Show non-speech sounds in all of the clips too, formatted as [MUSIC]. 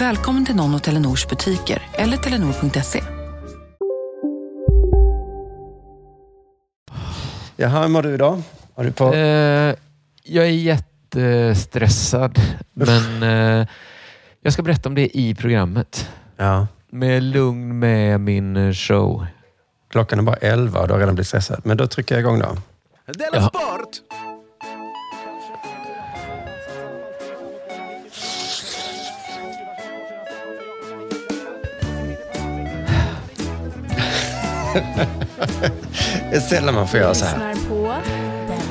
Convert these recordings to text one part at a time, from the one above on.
Välkommen till någon av Telenors butiker eller telenor.se. Jaha, hur mår du idag? Har du på... Eh, jag är jättestressad, men eh, jag ska berätta om det i programmet. Ja. Med lugn med min eh, show. Klockan är bara 11 och du har redan blivit stressad. Men då trycker jag igång då. Della Sport! Det är sällan man får göra så här.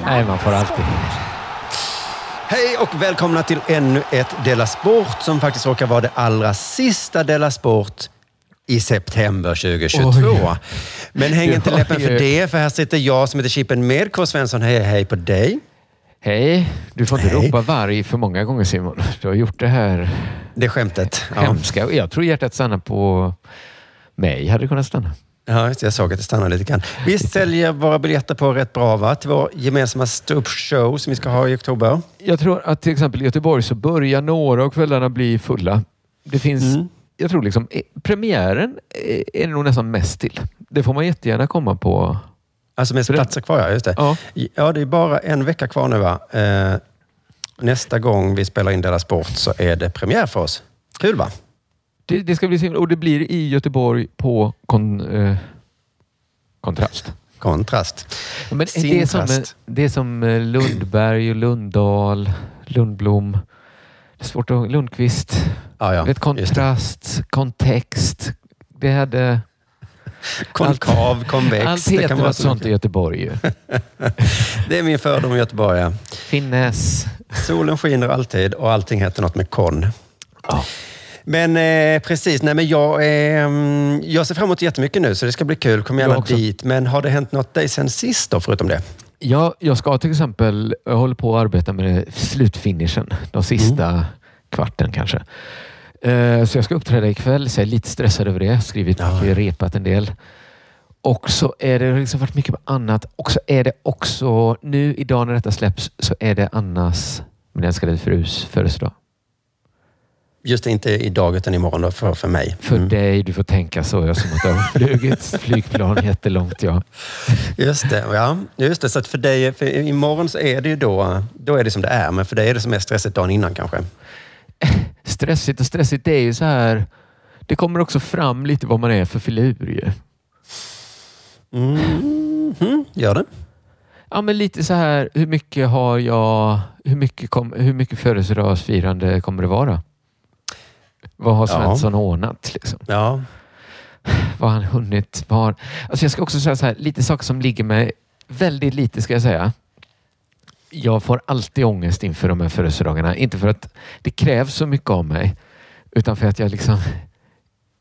Nej, man får alltid. Hej och välkomna till ännu ett Della Sport som faktiskt råkar vara det allra sista Della Sport i september 2022. Oj. Men häng inte läppen för det, för här sitter jag som heter Chippen med K. Svensson. Hej, hej på dig. Hej, du får inte Hej. ropa varg för många gånger Simon. Du har gjort det här Det är skämtet. Ja. hemska. Jag tror hjärtat stannar på mig. Hade kunnat stanna. Ja, jag såg att det stannade lite grann. Vi säljer våra biljetter på rätt bra va? till vår gemensamma ståuppshow som vi ska ha i oktober. Jag tror att till exempel i Göteborg så börjar några av kvällarna bli fulla. Det finns, Mm. jag tror liksom, eh, premiären är är det nog nästan mest till. Det får man jättegärna komma på. Alltså det- platser kvar, ja. Just det. Ja. Ja, det är bara en vecka kvar nu va? Eh, nästa gång vi spelar in Della Sport så är det premiär för oss. Kul va? Det, det ska bli så himla- och det blir i Göteborg på kon, eh, Kontrast. Kontrast. Men det är, som, det är som eh, Lundberg och Lundahl, Lundblom. Det är svårt att... Lundqvist. Ja, ja. vet, det. kontrast, kontext. Det hade... Konkav, konvex. Allt det heter kan vara något så sånt i. Göteborg. ju. [LAUGHS] Det är min fördom i Göteborg. Ja. Finnes. Solen skiner alltid och allting heter något med kon. Ja. Men eh, precis, nej men jag, eh, jag ser fram emot jättemycket nu så det ska bli kul. Kom gärna dit. Men har det hänt något dig sen sist då, förutom det? Ja, jag ska till exempel, jag håller på att arbeta med slutfinishen. De sista Mm. kvarten kanske. Eh, Så jag ska uppträda ikväll, så jag är lite stressad över det. Skrivit Ja. mycket, repat en del. Och så är det liksom varit mycket annat. Och så är det också, nu idag när detta släpps, så är det Annas, min älskade frus födelsedag. Just det, inte idag utan imorgon då, för, för mig. För Mm. dig, du får tänka så. Jag som att du har flugit [LAUGHS] flygplan jättelångt. Ja. Just det, ja. Just det, så att för dig, för imorgon så är det ju då, då är det som det är. Men för dig är det som är stressigt dagen innan kanske. [LAUGHS] Stressigt och stressigt, det är ju så här. Det kommer också fram lite vad man är för filur ju. Mm. Mm. Gör det? Ja, men lite så här. Hur mycket har jag? Hur mycket, kom, hur mycket födelsedagsfirande kommer det vara? Vad har Ja. Svensson ordnat? Liksom? Ja. Vad har han hunnit? Vad har... Alltså jag ska också säga så här, lite saker som ligger mig väldigt lite ska jag säga. Jag får alltid ångest inför de här födelsedagarna. Inte för att det krävs så mycket av mig, utan för att jag liksom...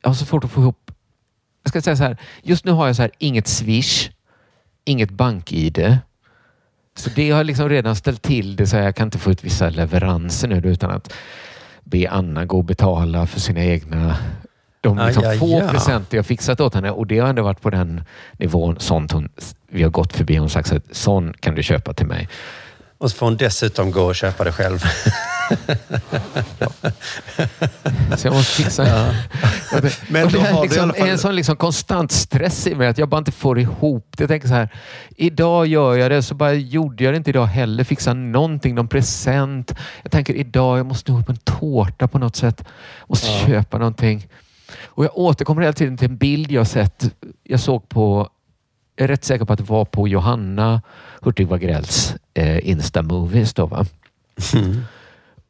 Jag har så svårt att få ihop... Jag ska säga så här, just nu har jag så här, inget swish, inget bank-id. Så det har liksom redan ställt till det så här, jag kan inte få ut vissa leveranser nu utan att be Anna gå och betala för sina egna de Aj, liksom aj, få ja. presenter jag fixat åt henne och det har ändå varit på den nivån sånt hon, vi har gått förbi. Hon har sagt att sån kan du köpa till mig. Och så får hon dessutom gå och köpa det själv. Så jag måste fixa. Ja. Men då det har liksom, fall- en sån liksom konstant stress i mig att jag bara inte får ihop det. Jag tänker så här, idag gör jag det, så bara gjorde jag det inte idag heller. Fixa någonting, någon present. Jag tänker idag, jag måste nog på en tårta på något sätt. Måste köpa någonting. Och jag återkommer hela tiden till en bild jag sett jag såg på, är rätt säker på att det var på Johanna Hurtig Wagrells eh, Insta-movies då va?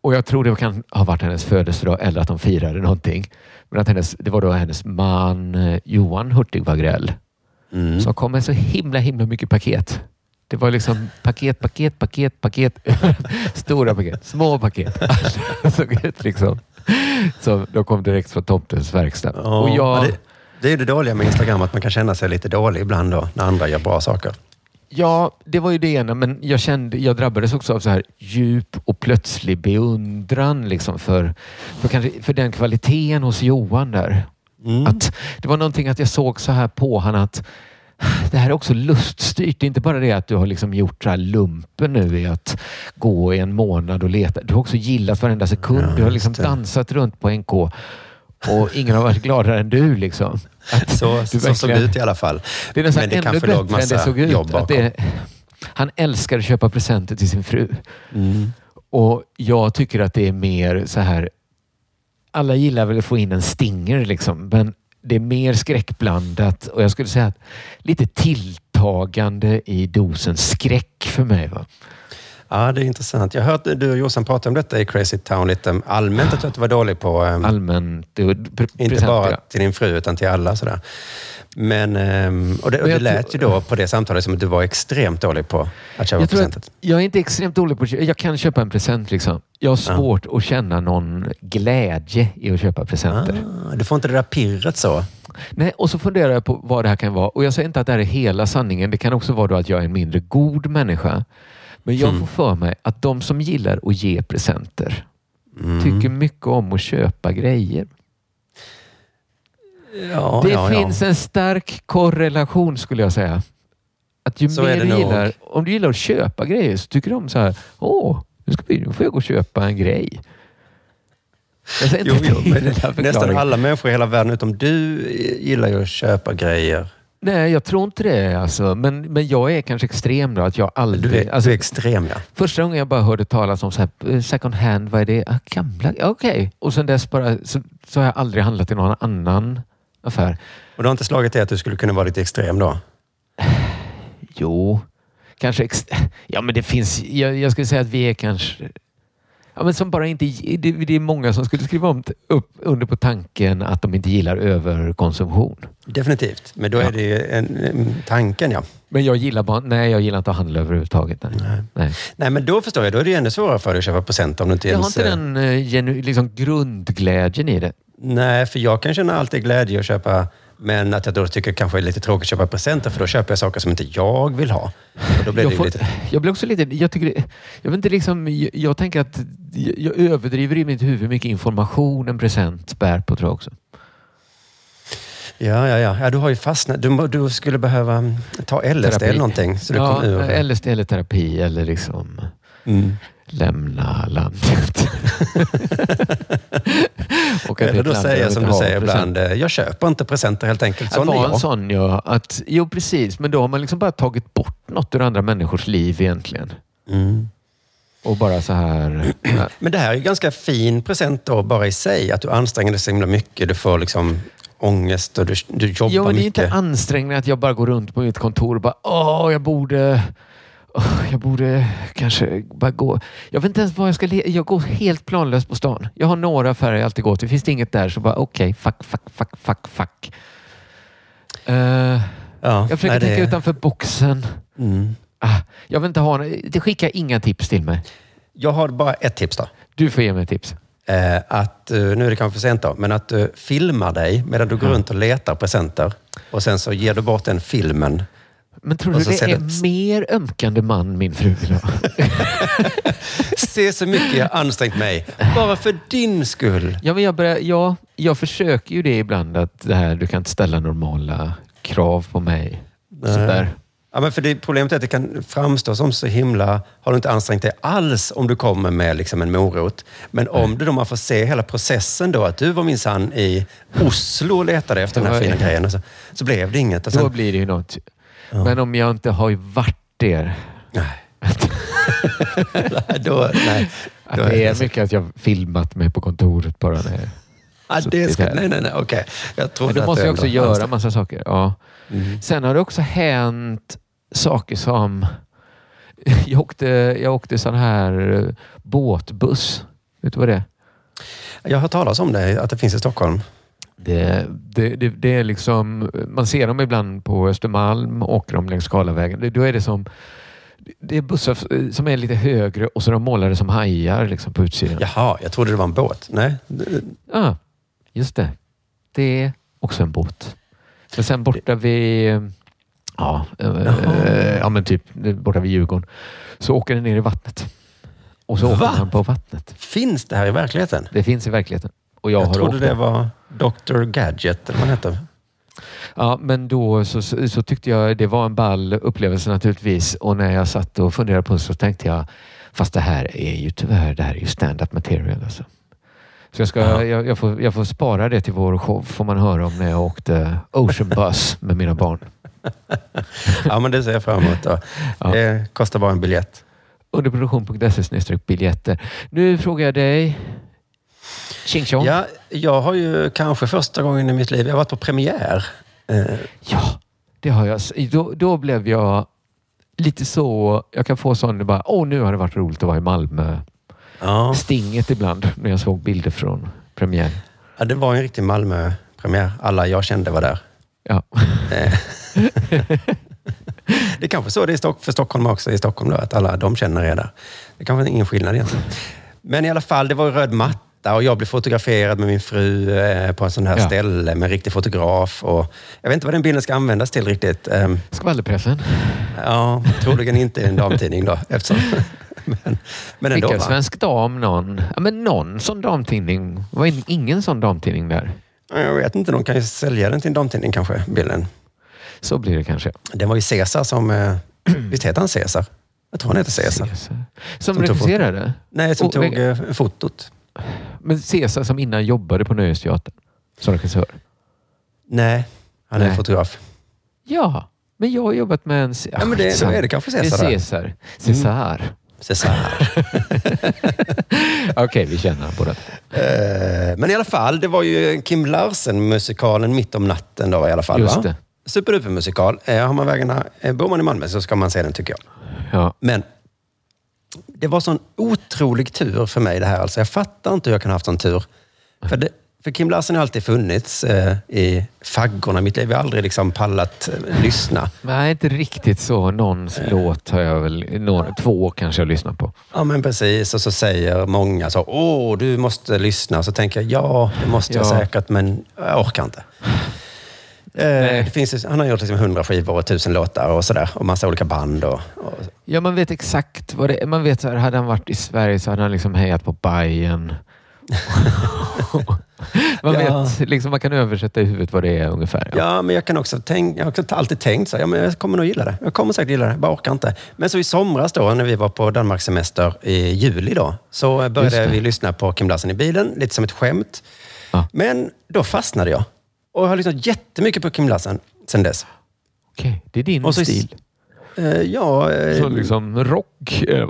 Och jag tror det kan ha varit hennes födelsedag eller att de firade någonting. Men att hennes, det var då hennes man eh, Johan Hurtig Wagrell Mm. som kom med så himla himla mycket paket. Det var liksom paket, paket, paket, paket. [LAUGHS] Stora paket, små paket. [LAUGHS] Ut liksom. Så de kom direkt från tomtens verkstad. Ja, Och jag, det, det är det dåliga med Instagram, att man kan känna sig lite dålig ibland då, när andra gör bra saker. Ja, det var ju det ena, men jag kände, jag drabbades också av så här djup och plötslig beundran liksom för, för, kanske, för den kvaliteten hos Johan där. Mm. Att det var någonting att jag såg så här på han att det här är också luststyrt. Det är inte bara det att du har liksom gjort så här lumpen nu i att gå i en månad och leta. Du har också gillat varenda sekund. Ja, du har liksom dansat runt på NK och ingen har varit gladare än du. Liksom. Att Så, du så såg det ut i alla fall. det är nästan Men det ännu bättre låg än det massa såg ut. jobb bakom. det, han älskar att köpa presenter till sin fru. Mm. Och jag tycker att det är mer så här. Alla gillar väl att få in en stinger liksom, men det är mer skräckblandat och jag skulle säga att lite tilltagande i dosen skräck för mig. Va? Ja, det är intressant. Jag hört du och Jossan prata om detta i Crazy Town lite allmänt, att du var dålig på, ehm, Allmänt. inte bara ja. till din fru, utan till alla. Sådär. Men, ehm, och det, och det lät ju då på det samtalet som att du var extremt dålig på att köpa Jag, presenter. jag är inte extremt dålig på att. Jag kan köpa en present. Liksom. Jag har svårt att känna någon glädje i att köpa presenter. Ah, du får inte det där pirret så. Nej, och så funderar jag på vad det här kan vara. Och jag säger inte att det här är hela sanningen. Det kan också vara då att jag är en mindre god människa. Men jag Hmm. får för mig att de som gillar att ge presenter Mm. tycker mycket om att köpa grejer. Ja, det ja, finns ja. en stark korrelation skulle jag säga. Att ju Så mer du nog. gillar, om du gillar att köpa grejer så tycker de så här, åh, nu, ska vi, nu får jag gå och köpa en grej. Jag Jo, jo, men nästan alla människor i hela världen utom du gillar ju att köpa grejer. Nej, jag tror inte det. Alltså. Men, men jag är kanske extrem då. Att jag aldrig... Du är, alltså, du är extrem, ja. Första gången jag bara hörde talas om så här, eh, second hand, vad är det? Ah, gamla? Okej. Och sen dess bara, så, så har jag aldrig handlat i någon annan affär. Och du har inte slagit det att du skulle kunna vara lite extrem då? [SIGHS] Jo, kanske... Ex, [LAUGHS] ja, men det finns... Jag, jag skulle säga att vi är kanske... Ja, men som bara inte, det, det är många som skulle skriva om, upp under på tanken att de inte gillar överkonsumtion. Definitivt. Men då Ja. är det ju en, en, tanken, ja. Men jag gillar bara... Nej, jag gillar inte att handla överhuvudtaget. Nej. Nej. nej. Nej, men då förstår jag. Då är det ju ännu svårare för dig att köpa presenter om du inte Jag har ens... inte eh, den eh, genu, liksom grundglädjen i det. Nej, för jag kan känna alltid glädje att köpa, men att jag då tycker kanske är lite tråkigt att köpa presenter, för då köper jag saker som inte jag vill ha. Och då blir det Jag, ju får, lite... jag blir också lite... Jag, tycker det, jag, vet inte, liksom, jag, jag tänker att jag, jag överdriver i mitt huvud hur mycket information en present bär på tror jag också. Ja, ja, ja. ja du har ju fastnat. Du, du skulle behöva ta LSD Terapi. eller någonting, så du ja, kom ur det. eller, eller terapi eller liksom Mm. Lämna landet. Och att Eller då vi som du säger ibland, jag köper inte presenter helt enkelt. Att Sån är vara en sån, ja. Att, jo, precis. Men då har man liksom bara tagit bort något ur andra människors liv egentligen. Mm. Och bara så här... [CLEARS THROAT] Men det här är ju ganska fin present då, bara i sig. Att du anstränger dig så himla mycket. Du får liksom ångest och du, du jobbar Ja, men det är mycket. inte ansträngande att jag bara går runt på mitt kontor och bara åh, jag borde... åh, jag borde kanske bara gå... Jag vet inte ens vad jag ska... Le- jag går helt planlöst på stan. Jag har några affärer jag alltid går till. Finns det inget där så bara okej, fuck, fuck, fuck, fuck, fuck. Eh, ja, jag försöker nej, det- tänka utanför boxen. Mm. Ah, jag vill inte ha... Det skickar inga tips till mig. Jag har bara ett tips då. Du får ge mig tips. Eh, att, eh, nu är det kanske för sent då, men att du filmar dig medan du går runt och letar presenter. Och sen så ger du bort den filmen. Men tror du så det är det- mer ömkande man min fru vill [LAUGHS] ha? Se så mycket jag ansträngt mig. Bara för din skull. Ja, men jag, börjar, ja, jag försöker ju det ibland att det här, du kan inte ställa normala krav på mig. Sådär. Ja, men för det, problemet är att det kan framstå som så himla... Har du inte ansträngt dig alls om du kommer med liksom en morot. Men om du då man får se hela processen då, att du var minsann i Oslo och letade efter den här fina grejen. Så, så blev det inget. Och Då sen, blir det ju något. Men om jag inte har varit där. nej. [LAUGHS] då, nej. Att Då det är så- mycket att jag filmat mig på kontoret bara. När, Ah, det ska, nej, nej, nej, okej. Jag Men då måste jag också ändå- göra massa saker. Ja. Mm. Sen har det också hänt saker som... [LAUGHS] Jag åkte, jag åkte sån här eh, båtbuss. Vet du vad det är? Jag har hört talas om det, att det finns i Stockholm. Det, det, det, det är liksom, man ser dem ibland på Östermalm, åker de längs Karlavägen. Det- Då är det som det är bussar som är lite högre och så är de målade som hajar liksom på utsidan. Jaha, jag trodde det var en båt. Nej. Ja, just det. Det är också en båt. Men sen borta vid, ja, eh, ja men typ borta vid Djurgården, så åker den ner i vattnet. Och så Va? åker man på vattnet. Finns det här i verkligheten? Det finns i verkligheten. Och jag, Jag, har trodde åkt det var Dr. Gadget, eller vad han heter. Ja, men då så, så, så tyckte jag det var en ball upplevelse naturligtvis. Och när jag satt och funderade på det så tänkte jag, fast det här är ju tyvärr, det här är ju stand-up material alltså. Så jag, ska, Ja. jag, jag, får, jag får spara det till vår show, får man höra om när jag åkte Ocean Bus med mina barn. [LAUGHS] Ja, men det ser jag fram emot. Då. Ja. Det kostar bara en biljett. Underproduktion.se biljetter. Nu frågar jag dig, Tjing tjong. Ja, jag har ju kanske första gången i mitt liv, jag har varit på premiär. Eh, Ja, det har jag. Då, då blev jag lite så, jag kan få sån, bara, åh nu har det varit roligt att vara i Malmö. ja. Stinget ibland när jag såg bilder från premiär. ja, det var en riktig Malmö-premiär. Alla jag kände var där. Ja. Eh. [LAUGHS] det är kanske så det är för Stockholm också, i Stockholm då, att alla de känner är där. Det kanske är ingen skillnad egentligen. Men i alla fall, det var röd matta och jag blev fotograferad med min fru eh, på en sån här Ja. ställe med en riktig fotograf. Och jag vet inte vad den bilden ska användas till riktigt. Ehm, Skvallerpressen. Ja, troligen inte en damtidning då. Eftersom, [LAUGHS] men, men ändå. Va? Svensk Dam någon. Ja, men någon sån damtidning. Var in- ingen sån damtidning där? Jag vet inte, de kan ju sälja den till en damtidning kanske, bilden. Så blir det kanske. Det var ju Caesar som... Eh, [CLEARS THROAT] visst heter han Caesar? Jag tror han heter Caesar. Caesar. Som, Som tog regisserade? Nej, som Och- tog eh, fotot. Men Caesar som innan jobbade på Nöjesteatern som regissör. Nej, han är Nej. fotograf. Ja, men jag har jobbat med en... Ja, men det, då är det kanske Caesar. En där. Caesar. Caesar. Caesar. [LAUGHS] Okej, vi känner honom båda. Eh, men i alla fall, det var ju Kim Larsen-musikalen Mitt om natten då i alla fall. Just va? det. Superduper-musikal. Eh, har man vägarna, eh, bor man i Malmö så ska man se den tycker jag. Ja. Men det var sån otrolig tur för mig det här. Alltså, jag fattar inte hur jag kan ha haft sån tur. För, det, för Kim Larsen har alltid funnits eh, i faggorna i mitt liv. Jag har aldrig liksom pallat eh, lyssna. Nej, inte riktigt så. Någons låt har jag väl... Några, två kanske jag lyssnat på. Ja, men precis. Och så säger många så, åh, du måste lyssna. Så tänker jag, ja, det måste jag Ja. säkert, men jag orkar inte. Eh, det finns, han har gjort liksom hundra skivor och tusen låtar och sådär. Och massa olika band. Och, och, Ja, man vet exakt vad det är. Man vet så här, hade han varit i Sverige så hade han liksom hejat på Bayern. [LAUGHS] man, Ja. vet, liksom, man kan översätta i huvudet vad det är ungefär. Ja, men jag kan också tänka, jag har också alltid tänkt så här, ja, men jag kommer nog gilla det. Jag kommer säkert gilla det, bara orkar inte. Men så i somras då, när vi var på Danmarks semester i juli då, så började vi lyssna på Kim Larsen i bilen, lite som ett skämt. Ja. Men då fastnade jag. Och jag har lyssnat jättemycket på Kim Larsen sen dess. Okej, det är din så stil. Eh, ja, eh, Så liksom rock. är det,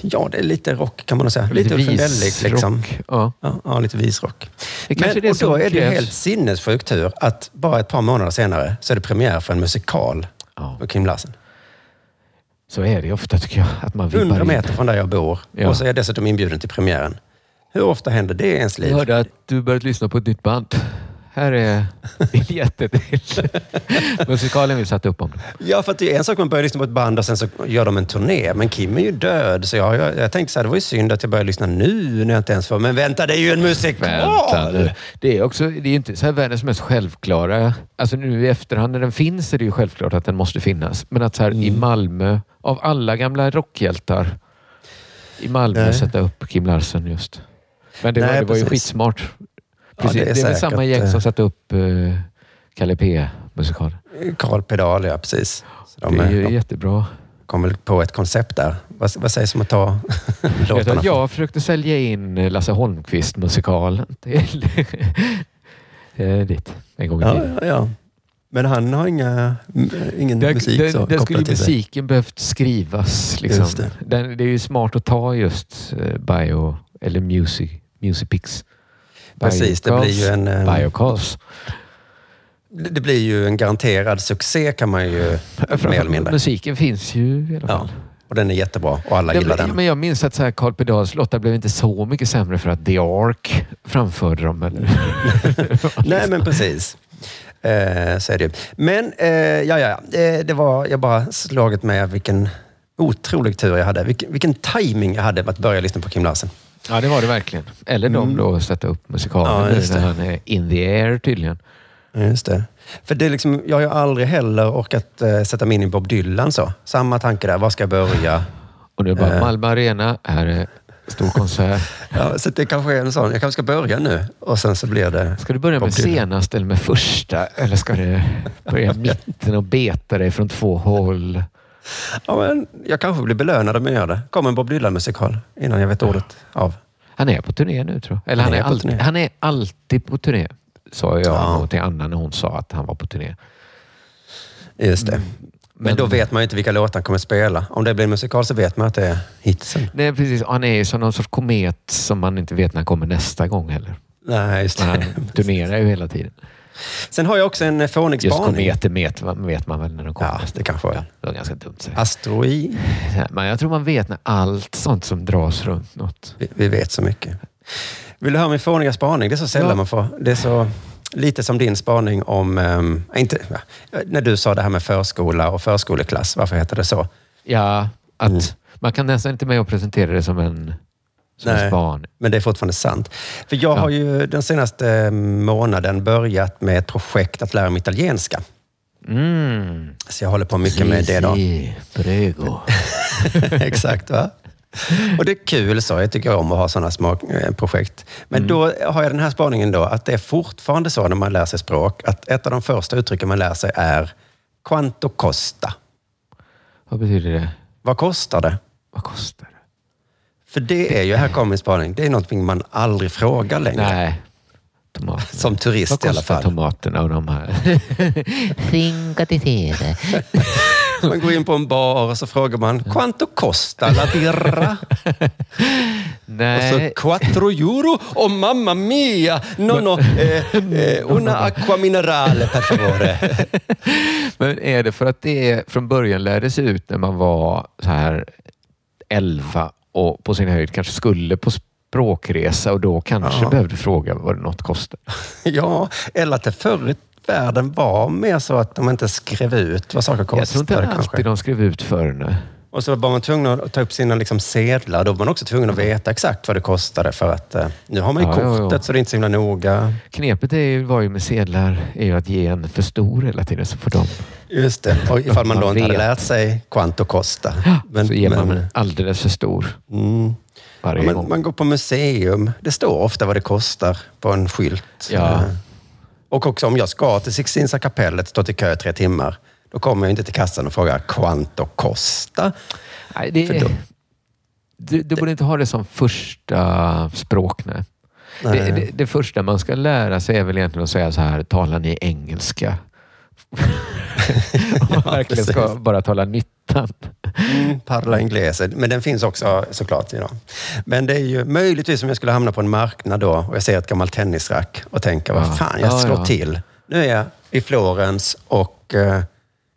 ja, det är lite rock kan man nog säga. Lite, Lite Lundell, liksom. visrock. Ja. Ja, ja, lite visrock. Det kanske Men, är det och då är det ju krävs. helt sinnessjuk tur att bara ett par månader senare så är det premiär för en musikal Ja. med Kim Larsen. Så är det ofta tycker jag. Att man 100 vibbar in. meter från där jag bor. Ja. Och så är jag dessutom inbjuden till premiären. Hur ofta händer det i ens liv? Jag hörde att du börjat lyssna på ett nytt band. Här är biljetter [LAUGHS] till musikalen vi satte upp om. Ja, för att det är en sak man börjar lyssna på ett band och sen så gör de en turné. Men Kim är ju död, så jag, jag, jag tänkte så här, det var ju synd att jag började lyssna nu när jag inte ens får... Men vänta, det är ju en musikal! Det är också, det är inte så här världens mest självklara. Alltså nu i efterhand när den finns är det ju självklart att den måste finnas. Men att så här i Mm. Malmö, av alla gamla rockhjältar i Malmö Nej. sätta upp Kim Larsen just. Men det, Nej, var, det var ju precis. skitsmart. Ja, Precis. det är det, är väl samma gäng eh, som satte upp uh, Kalle P-musikal. Karl Pedal, ja precis. De, Det är ju de jättebra. kom väl på ett koncept där. Vad, vad sägs om att ta [LAUGHS] Jag, låtarna? att jag försökte sälja in eh, Lasse Holmqvist-musikalen till [LAUGHS] eh, dit en gång i Ja, tiden. ja, ja. Men han har inga, ingen Den, musik den, så den skulle musiken behövt skrivas. Liksom. Just det. Den, det är ju smart att ta just eh, bio eller music, Musipix. Precis, det blir ju en... eh, Biocas. Det blir ju en garanterad succé kan man ju [LAUGHS] mer eller mindre. Musiken finns ju i alla Ja. fall. Och den är jättebra och alla Det gillar blev- den. Men jag minns att så här, Carl Pedals låtar blev inte så mycket sämre för att The Ark framförde dem. Eller? [LAUGHS] Nej, men precis. Eh, så är det ju. Men, eh, ja, ja, ja. Eh, det var, jag bara slagit med vilken otrolig tur jag hade. Vilken, vilken timing jag hade med att börja lyssna på Kim Larsen. Ja, det var det verkligen. Eller de då sätta upp musikalen Mm. Ja, när det. han är in the air tydligen. Just det. För det är liksom, jag har ju aldrig heller orkat eh, sätta mig in i Bob Dylan så. Samma tanke där, var ska jag börja? Och nu bara Eh. Malmö Arena, här är stor konsert. [LAUGHS] Ja, så det kanske är en sån, jag kanske ska börja nu och sen så blir det... Ska du börja med senast eller med första? Eller ska du börja i mitten och beta dig från två håll? Ja, men jag kanske blir belönad om jag gör det. Kommer en Bob Dylan-musikal innan jag vet ordet av. Han är på turné nu tror jag. Eller Han han, är är, alltid, turné. han är alltid på turné. Sa jag Ja. till Anna när hon sa att han var på turné. Just det. Men, Men- då vet man ju inte vilka låtar han kommer spela. Om det blir en musikal så vet man att det är hitsen. Nej, precis. Han är ju som någon sorts komet som man inte vet när han kommer nästa gång heller. Nej, just det. han turnerar ju hela tiden. Sen har jag också en fånig Just spaning. kometer vet, man- väl när de kommer. Ja, det kanske är. Det var ganska dumt. Asteroid. Men jag tror man vet när allt sånt som dras runt något. Vi, vi vet så mycket. Vill du höra min fåniga spaning? Det är så sällan Ja. man får. Det är så lite som din spaning om... ehm, inte, ja, när du sa det här med förskola och förskoleklass. Varför heter det så? Ja, att Mm. man kan nästan inte med att presentera det som en, som Nej. span. Men det är fortfarande sant. För jag Ja. har ju den senaste månaden börjat med ett projekt att lära mig italienska. Mm. Så jag håller på mycket med det då. Si, prego. [LAUGHS] Exakt, va? Och det är kul så. Jag tycker om att ha sådana små eh, projekt. Men Mm. då har jag den här spaningen då, att det är fortfarande så när man lär sig språk, att ett av de första uttrycken man lär sig är quanto costa. Vad betyder det? Vad kostar det? Vad kostar det? För det är ju, här kommer min spaning, det är någonting man aldrig frågar längre. Nej, tomaterna. Som turist Vad i alla kostar fall. tomaterna och de här? [LAUGHS] Sere. [LAUGHS] Man går in på en bar och så frågar man, quanto costa la birra? [LAUGHS] Nej, Och så quattro euro och mamma mia, no no, eh, eh, una acqua minerale per favore. men är det för att det från början lärdes ut när man var så här 11 och på sin höjd kanske skulle på språkresa och då kanske Ja. behövde fråga vad något kostar. [LAUGHS] Ja, eller att det förr i världen var mer så att de inte skrev ut vad saker Jag tror kostade. inte kanske. alltid de skrev ut förr nu. Och så var man tvungen att ta upp sina liksom sedlar. Då var man också tvungen att veta exakt vad det kostade för att eh, nu har man ju Ja, ja, kortet ja. så det är inte så himla noga. Knepet är ju, var ju med sedlar är ju att ge en för stor hela tiden så får de Just det. Och ifall man då Man inte hade lärt sig quanto costa. så ger man en alldeles för stor mm. varje Ja, men gång. man går på museum. Det står ofta vad det kostar på en skylt. Ja. Eh, Och också om jag ska till Sixtinska kapellet, stå till kö i tre timmar, då kommer jag inte till kassan och frågar quanto costa. Nej, det, För då- du, du borde inte ha det som första språk. Nej. Nej. Det, det, det första man ska lära sig är väl egentligen att säga så här, talar ni engelska? Om man verkligen ska bara tala nyttan. Mm, parla inglese. Men den finns också såklart idag. Men det är ju möjligtvis om jag skulle hamna på en marknad då och jag ser ett gammalt tennisrack och tänker, Ja. vad fan, jag Ja, slår ja. till. Nu är jag i Florens och eh,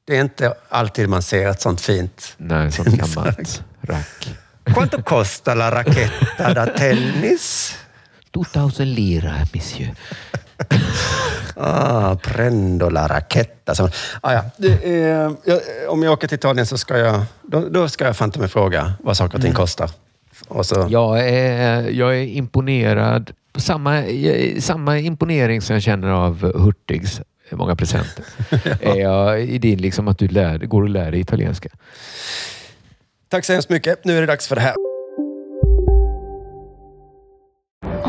det är inte alltid man ser ett sånt fint Nej, sånt gammalt rack. Quanto costa la racchetta da tennis? [LAUGHS] 2000 lira, monsieur. [LAUGHS] Ah, prendo la racchetta. Så, ah, ja. det är, jag, om jag åker till Italien så ska jag, då, då ska jag fan mig fråga vad saker och ting kostar. Och så, Jag är, jag är imponerad. Samma, samma imponering som jag känner av Hurtigs många presenter. [LAUGHS] Är jag i din, liksom att du lär, går och lär dig italienska. Tack så hemskt mycket. Nu är det dags för det här.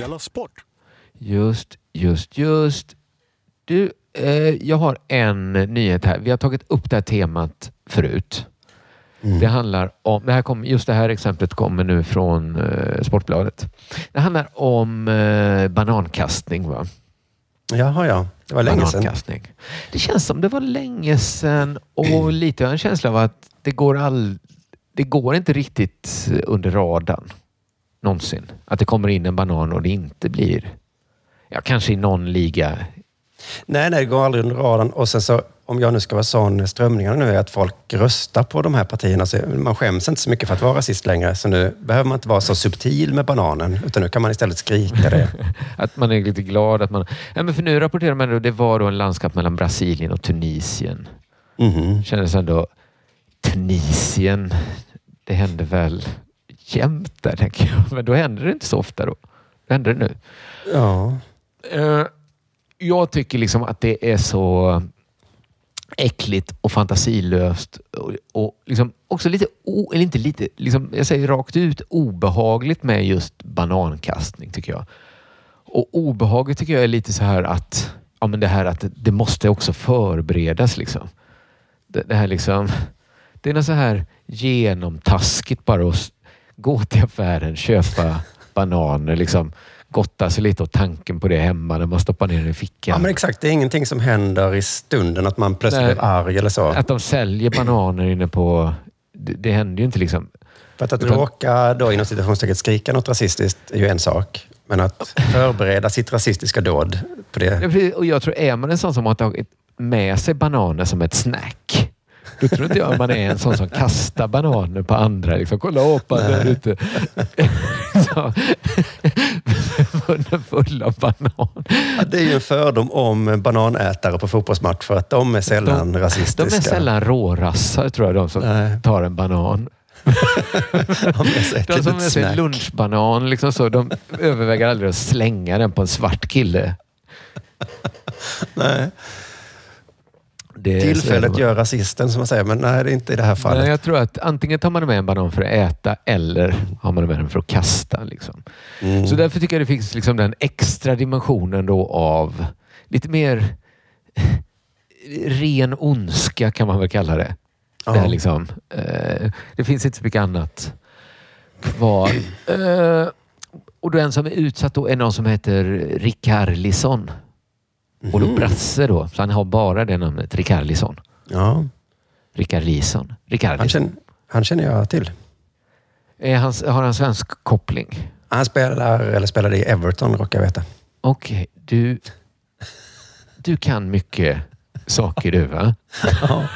Della Sport. Just, just, just. Du, eh, jag har en nyhet här. Vi har tagit upp det här temat förut. Det handlar om, det här kom, just det här exemplet kommer nu från eh, Sportbladet. Det handlar om eh, banankastning. Va? Jaha, ja. Det var länge sedan. Banankastning. Det känns som det var länge sedan och lite en känsla av att det går, all, det går inte riktigt under radarn någonsin. Att det kommer in en banan och det inte blir, ja kanske i någon liga. Nej, nej, det går aldrig under radarn. Och sen så, om jag nu ska vara sån, strömningarna nu är att folk röstar på de här partierna. Så man skäms inte så mycket för att vara rasist längre. Så nu behöver man inte vara så subtil med bananen, utan nu kan man istället skrika det. [LAUGHS] Att man är lite glad att man... Ja, men för nu rapporterar man att det var då en landskap mellan Brasilien och Tunisien. Mhm. Kändes ändå... Tunisien, det händer väl jämt där, tänker jag. Men då händer det inte så ofta då. Det händer det nu. Ja. Eh, jag tycker liksom att det är så äckligt och fantasilöst och, och liksom också lite, o, eller inte lite, liksom, jag säger rakt ut obehagligt med just banankastning tycker jag. Och obehaget tycker jag är lite så här att, ja men det här att det, det måste också förberedas liksom. Det, det här liksom, det är något så här genomtaskigt bara att gå till affären, köpa bananer, liksom gotta sig lite åt tanken på det hemma när man stoppar ner den i fickan. Ja, men exakt. Det är ingenting som händer i stunden, att man plötsligt Nej. blir arg eller så. Att de säljer bananer inne på... Det, det händer ju inte liksom. För att, att Utan- råka då inom citationstecken skrika något rasistiskt är ju en sak. Men att förbereda sitt rasistiska dåd på det. Ja. Och jag tror, är man en sån som har tagit med sig bananer som ett snack, då tror inte jag man är en sån som kastar bananer på andra. Liksom, Kolla apa där ute. Munnen full av banan. Ja, Det är ju en fördom om bananätare på fotbollsmatch för att de är sällan De rasistiska. är sällan rårassar tror jag, de som Nej. tar en banan. [LAUGHS] De som med sig lunchbanan, liksom så, de överväger aldrig att slänga den på en svart kille. Nej. Det Tillfället gör rasisten, som man säger. Men nej, det är inte i det här fallet. Nej, jag tror att antingen tar man med en banan för att äta eller har man med den för att kasta. Liksom. Mm. Så därför tycker jag det finns liksom den extra dimensionen då av lite mer ren ondska kan man väl kalla det. Ja. Det, liksom, eh, det finns inte så mycket annat kvar. [CLEARS THROAT] Eh, och den som är utsatt då är någon som heter Rikarlison. Och då Brasse då, så han har bara det namnet, Rikarlison. Ja, Rikarlison. han, Rikarlison. känner, han känner jag till. Är han, har han svensk koppling? Han spelar, eller spelade i Everton, råkar jag veta. Okej, du, du kan mycket saker du va? [LAUGHS] Ja.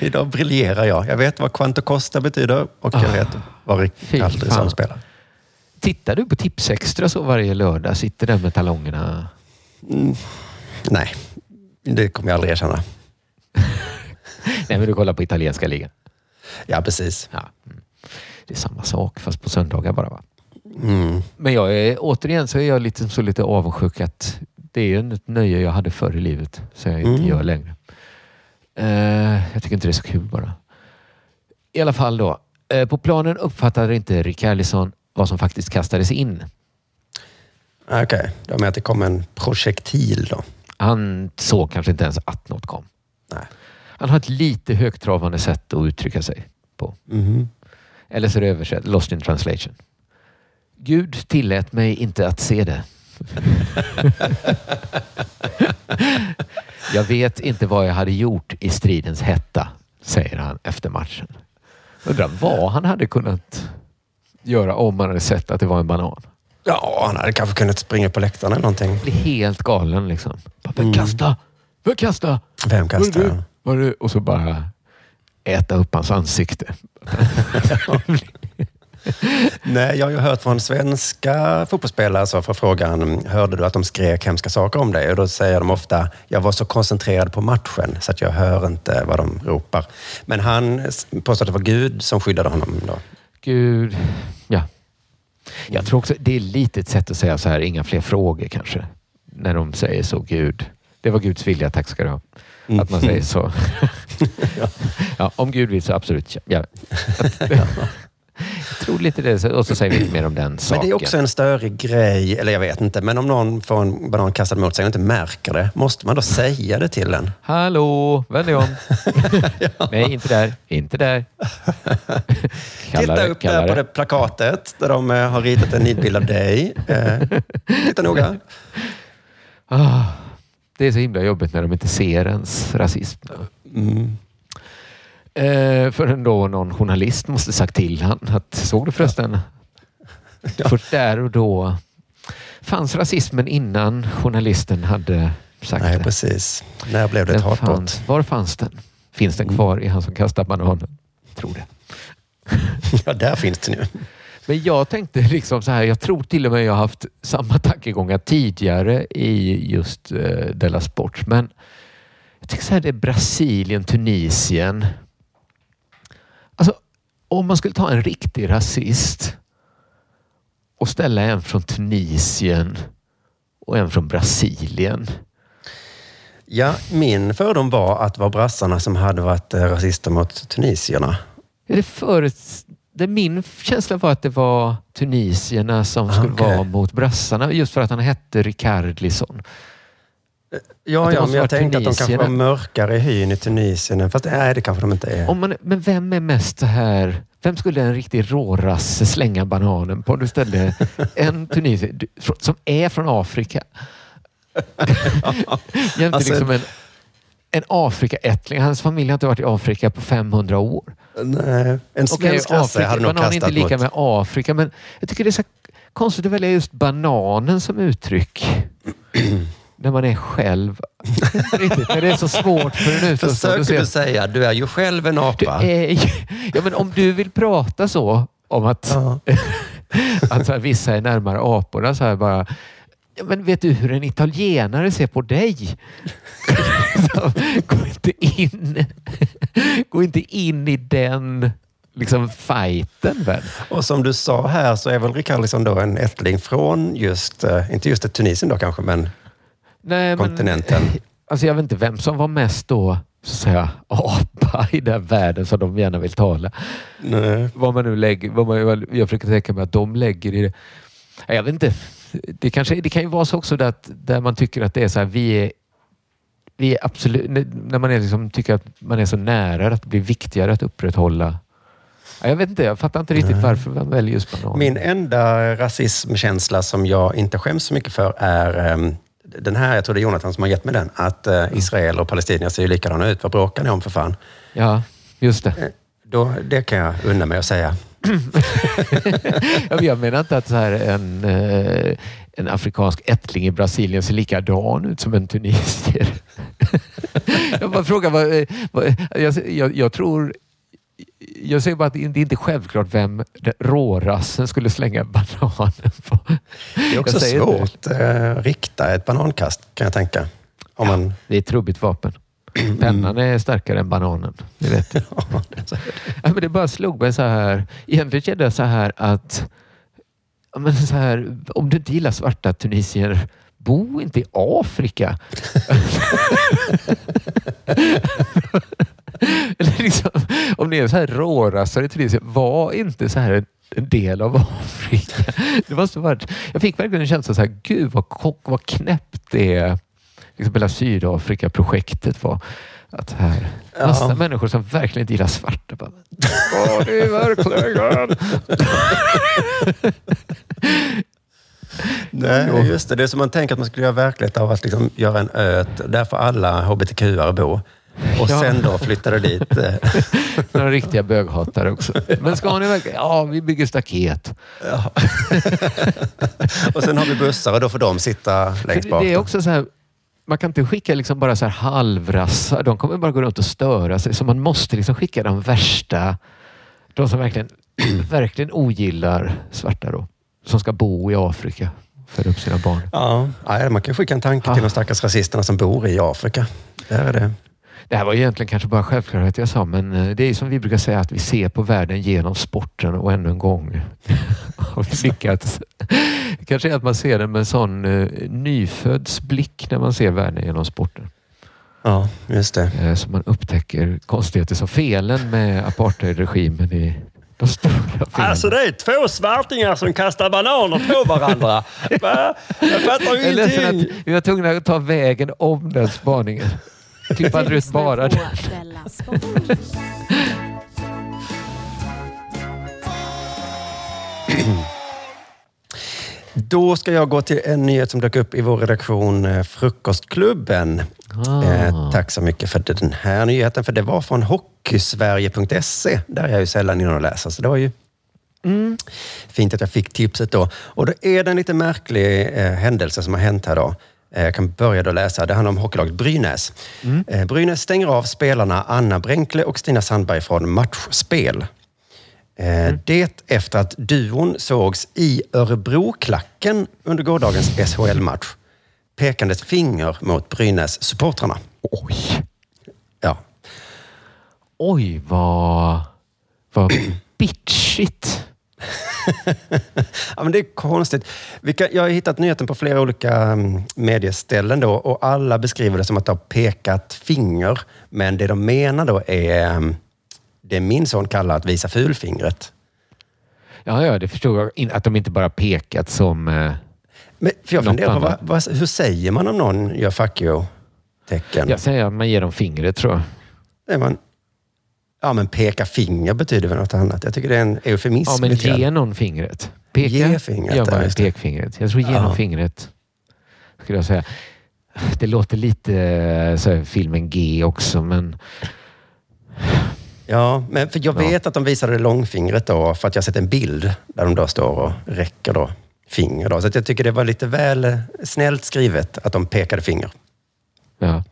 Idag briljerar jag. Jag vet vad Quanto Costa betyder och jag Ah, vet vad fy Rick fan. Alfredsson spelar. Tittar du på Tipsextra så varje lördag? Sitter där med talongerna? Mm. Nej, det kommer jag aldrig erkänna. [LAUGHS] Nej, men du kollar på italienska ligan. Ja, precis. Ja. mm. Det är samma sak fast på söndagar bara va? Mm. Men jag är, återigen så är jag lite, så lite avundsjuk att det är ju ett nöje jag hade förr i livet som jag inte Mm. gör längre. Eh, jag tycker inte det är så kul bara. I alla fall då. Eh, på planen uppfattade inte Rikardisson vad som faktiskt kastades in. Okej, det var med att det kom en projektil då. Han såg kanske inte ens att något kom. Nej. Han har ett lite högtravande sätt att uttrycka sig på. Mhm. Eller så är det översatt, lost in translation. Gud tillät mig inte att se det. [LAUGHS] jag vet inte vad jag hade gjort i stridens hetta, säger han efter matchen. Undrar vad han hade kunnat göra om han hade sett att det var en banan. Ja, han hade kanske kunnat springa på läktaren eller någonting. Blir helt galen liksom. Bara, Vem Mm. kasta? Vem kasta? Vem Var det kastar du? Var det du? Och så bara äta upp hans ansikte. [LAUGHS] Nej, jag har ju hört från svenska fotbollsspelare så för frågan, hörde du att de skrek hemska saker om dig? Och då säger de ofta, jag var så koncentrerad på matchen så att jag hör inte vad de ropar. Men han påstår att det var Gud som skyddade honom då. Gud. Jag tror också det är lite ett sätt att säga så här, inga fler frågor kanske. När de säger så, Gud. Det var Guds vilja, tack ska du ha. Att man säger så. [LAUGHS] [LAUGHS] ja, om Gud vill så absolut. Ja. [LAUGHS] Jag tror lite det. Och så säger vi lite mer om den saken. Men det är också en störig grej, eller jag vet inte, men om någon får en banan kastad mot sig och inte märker det, måste man då säga det till en? Hallå, vänd dig om. [LAUGHS] Nej, inte där. Inte där. Titta upp där på det plakatet där de eh, har ritat en nidbild av dig. Eh, titta noga. Ah, det är så himla jobbigt när de inte ser ens rasism. Mm. Eh, förrän då någon journalist måste sagt till han att såg du förresten? [LAUGHS] Ja. Först där och då fanns rasismen innan journalisten hade sagt Nej, det. precis. När blev det ett Den hatbrott? fanns. Var fanns den? Finns den kvar i han som kastar bananen? Tror det. [LAUGHS] Ja, där finns det nu. Men jag tänkte liksom så här, jag tror till och med jag har haft samma tankegångar tidigare i just eh, Della Sport. Men jag tycker så här, det är Brasilien, Tunisien. Om man skulle ta en riktig rasist och ställa en från Tunisien och en från Brasilien. Ja, min fördom var att det var brassarna som hade varit eh, rasister mot tunisierna. Är det förut, det min känsla var att det var tunisierna som skulle Okej. vara mot brassarna just för att han hette Ricardlisson. Ja, ja men jag tänkte att de kanske var mörkare i hyn i Tunisien. Fast nej, det kanske de inte är. Om man, men vem är mest så här... Vem skulle en riktig rårasse slänga bananen på? Du ställde en [LAUGHS] tunisier du- som är från Afrika. [LAUGHS] Jämte Alltså- liksom en, en Afrikaättling. Hans familj har inte varit i Afrika på 500 år. Nej, en svensk rasse hade nog banan är inte kastat lika mot... med Afrika, men jag tycker det är så konstigt att välja just bananen som uttryck. [CLEARS THROAT] [CLEARS THROAT] när man är själv. [LAUGHS] Riktigt, det är så svårt för en utomstående Försöker du säga, du är ju själv en apa. är ja, men om du vill prata så om att, Ja. [LAUGHS] att här, vissa är närmare aporna så här bara. Ja, men vet du hur en italienare ser på dig? Så, [LAUGHS] gå inte in. Gå inte in i den liksom fighten väl? Och som du sa här så är väl Rickardsson då en ättling från just, eh, inte just Tunisien då kanske, men Nej, men- kontinenten. Alltså jag vet inte vem som var mest då så att säga apa [LAUGHS] i den världen som de gärna vill tala. Nej. Vad man nu lägger, vad man, jag försöker tänka mig att de lägger i det. Jag vet inte. Det, kanske, det kan ju vara så också att, där man tycker att det är så här, vi är, vi är absolut, när man är liksom, tycker att man är så nära att det blir viktigare att upprätthålla. Ja, Jag vet inte, jag fattar inte riktigt varför man väljer just banan. Min enda rasismkänsla som jag inte skäms så mycket för är ehm, den här, jag tror det är Jonathan som har gett mig den, att eh, Israel och palestinier ser ju likadana ut. Vad bråkar ni om för fan? Ja, just det. Då, det kan jag unna mig att säga. [LAUGHS] Jag menar inte att så här en, eh, en afrikansk ättling i Brasilien ser likadan ut som en tunisier. [LAUGHS] jag bara frågar, vad, eh, vad, jag, jag, jag tror jag säger bara att det är inte är självklart vem rårassen skulle slänga bananen på. Det är också svårt att eh, rikta ett banankast kan jag tänka. Om man, Det är ett trubbigt vapen. [CLEARS THROAT] Pennan är starkare än bananen. [LAUGHS] Det vet jag. Ja, men det bara slog mig så här. Egentligen kände jag så här att ja, men så här, om du inte gillar svarta tunisier, bo inte i Afrika. [LAUGHS] [LAUGHS] [LAUGHS] Eller liksom, om ni är så här rårassare tunisier, var inte så här en, del av [LAUGHS] Afrika. Det måste varit, jag fick verkligen en känsla så här, gud vad, vad knäppt det är. Liksom hela Sydafrika-projektet var. Att här, massa Ja. människor som verkligen inte gillar svarta. Bara, det verkligen? [LAUGHS] Nej, just det. Det är som man tänker att man skulle göra verklighet av att liksom göra en ö där får alla hbtq-are bo. Och Ja. sen då flyttade dit. eh, [LAUGHS] Några riktiga böghatare också. Men ska ni verkligen? Ja, vi bygger staket. Ja. [LAUGHS] och sen har vi bussar och då får de sitta längst bak. det är också så här, man kan inte skicka liksom bara så här halvrassar. De kommer bara gå runt och störa sig. Så man måste liksom skicka de värsta. De som verkligen [CLEARS THROAT] verkligen ogillar svarta då. Som ska bo i Afrika. Föda upp sina barn. Ja, ja, man kan skicka en tanke till de stackars rasisterna som bor i Afrika. Där är det. Det här var egentligen kanske bara självklarhet jag sa, men eh, det är som vi brukar säga att vi ser på världen genom sporten och ännu en gång har vi lyckats. kanske är att man ser den med en sån uh, nyfödds blick när man ser världen genom sporten. Ja, just det. Uh, så man upptäcker konstigheter som felen med apartheidregimen i de stora filmerna. [LAUGHS] Alltså det är två svartingar som kastar bananer på varandra. [LAUGHS] Va? Jag fattar Jag är ledsen ingenting. att vi var tvungna att ta vägen om den spaningen. Klipp aldrig ut bara det. [LAUGHS] Då ska jag gå till en nyhet som dök upp i vår redaktion, eh, Frukostklubben. Ah. Eh, tack så mycket för den här nyheten, för det var från hockeysverige.se. Där är jag ju sällan inne och läser, så det var ju fint att jag fick tipset då. Och då är det en lite märklig eh, händelse som har hänt här då. Eh, jag kan börja då läsa. Det handlar om hockeylaget Brynäs. Eh, Brynäs stänger av spelarna Anna Bränkle och Stina Sandberg från matchspel. Eh, Det efter att duon sågs i Örebroklacken under gårdagens SHL-match. Pekandes finger mot Brynäs-supportrarna. Oj. Ja. Oj, vad, vad [CLEARS THROAT] bitchigt. [LAUGHS] ja, men det är konstigt. Kan, jag har hittat nyheten på flera olika um, medieställen då och alla beskriver det som att de har pekat finger. Men det de menar då är um, det min son kallar att visa fulfingret. Ja, ja, det förstår jag. Att de inte bara pekat som... Eh, Men, för jag funderar på, vad, vad, hur säger man om någon gör fuck you-tecken? jag säger att man ger dem fingret tror jag. Är man, ja, men peka finger betyder väl något annat. Jag tycker det är en eufemism. Ja, men lite grann. ge någon fingret. Peka Ge fingret, gör ja, man det. pekfingret. Jag tror ge Ja. fingret. Skulle jag säga. Det låter lite eh, så här, filmen G också, men Ja, men för jag Ja. vet att de visade det långfingret då, för att jag sett en bild där de då står och räcker då finger. Då. Så jag tycker det var lite väl eh, snällt skrivet att de pekade finger. ja.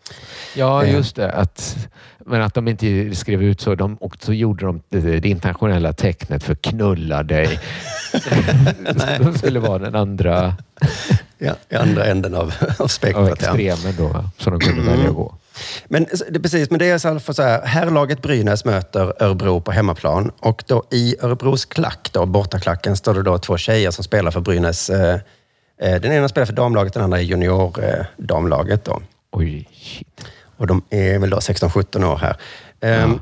Ja, Eh. just det. Att, men att de inte skrev ut så. De, och så gjorde de det, det internationella tecknet för knulla dig. [LAUGHS] Som [LAUGHS] skulle vara den andra Ja, I andra änden av, av av spektrat. Ja. extremen då, som de kunde Mm. välja att gå. Men det, precis, men det är alltså så här, herrlaget Brynäs möter Örebro på hemmaplan och då i Örebros klack, då, bortaklacken, står det då två tjejer som spelar för Brynäs. Eh, eh, den ena spelar för damlaget, den andra är junior-damlaget. Då. Oj, shit. Och de är väl då 16-17 år här. Ehm,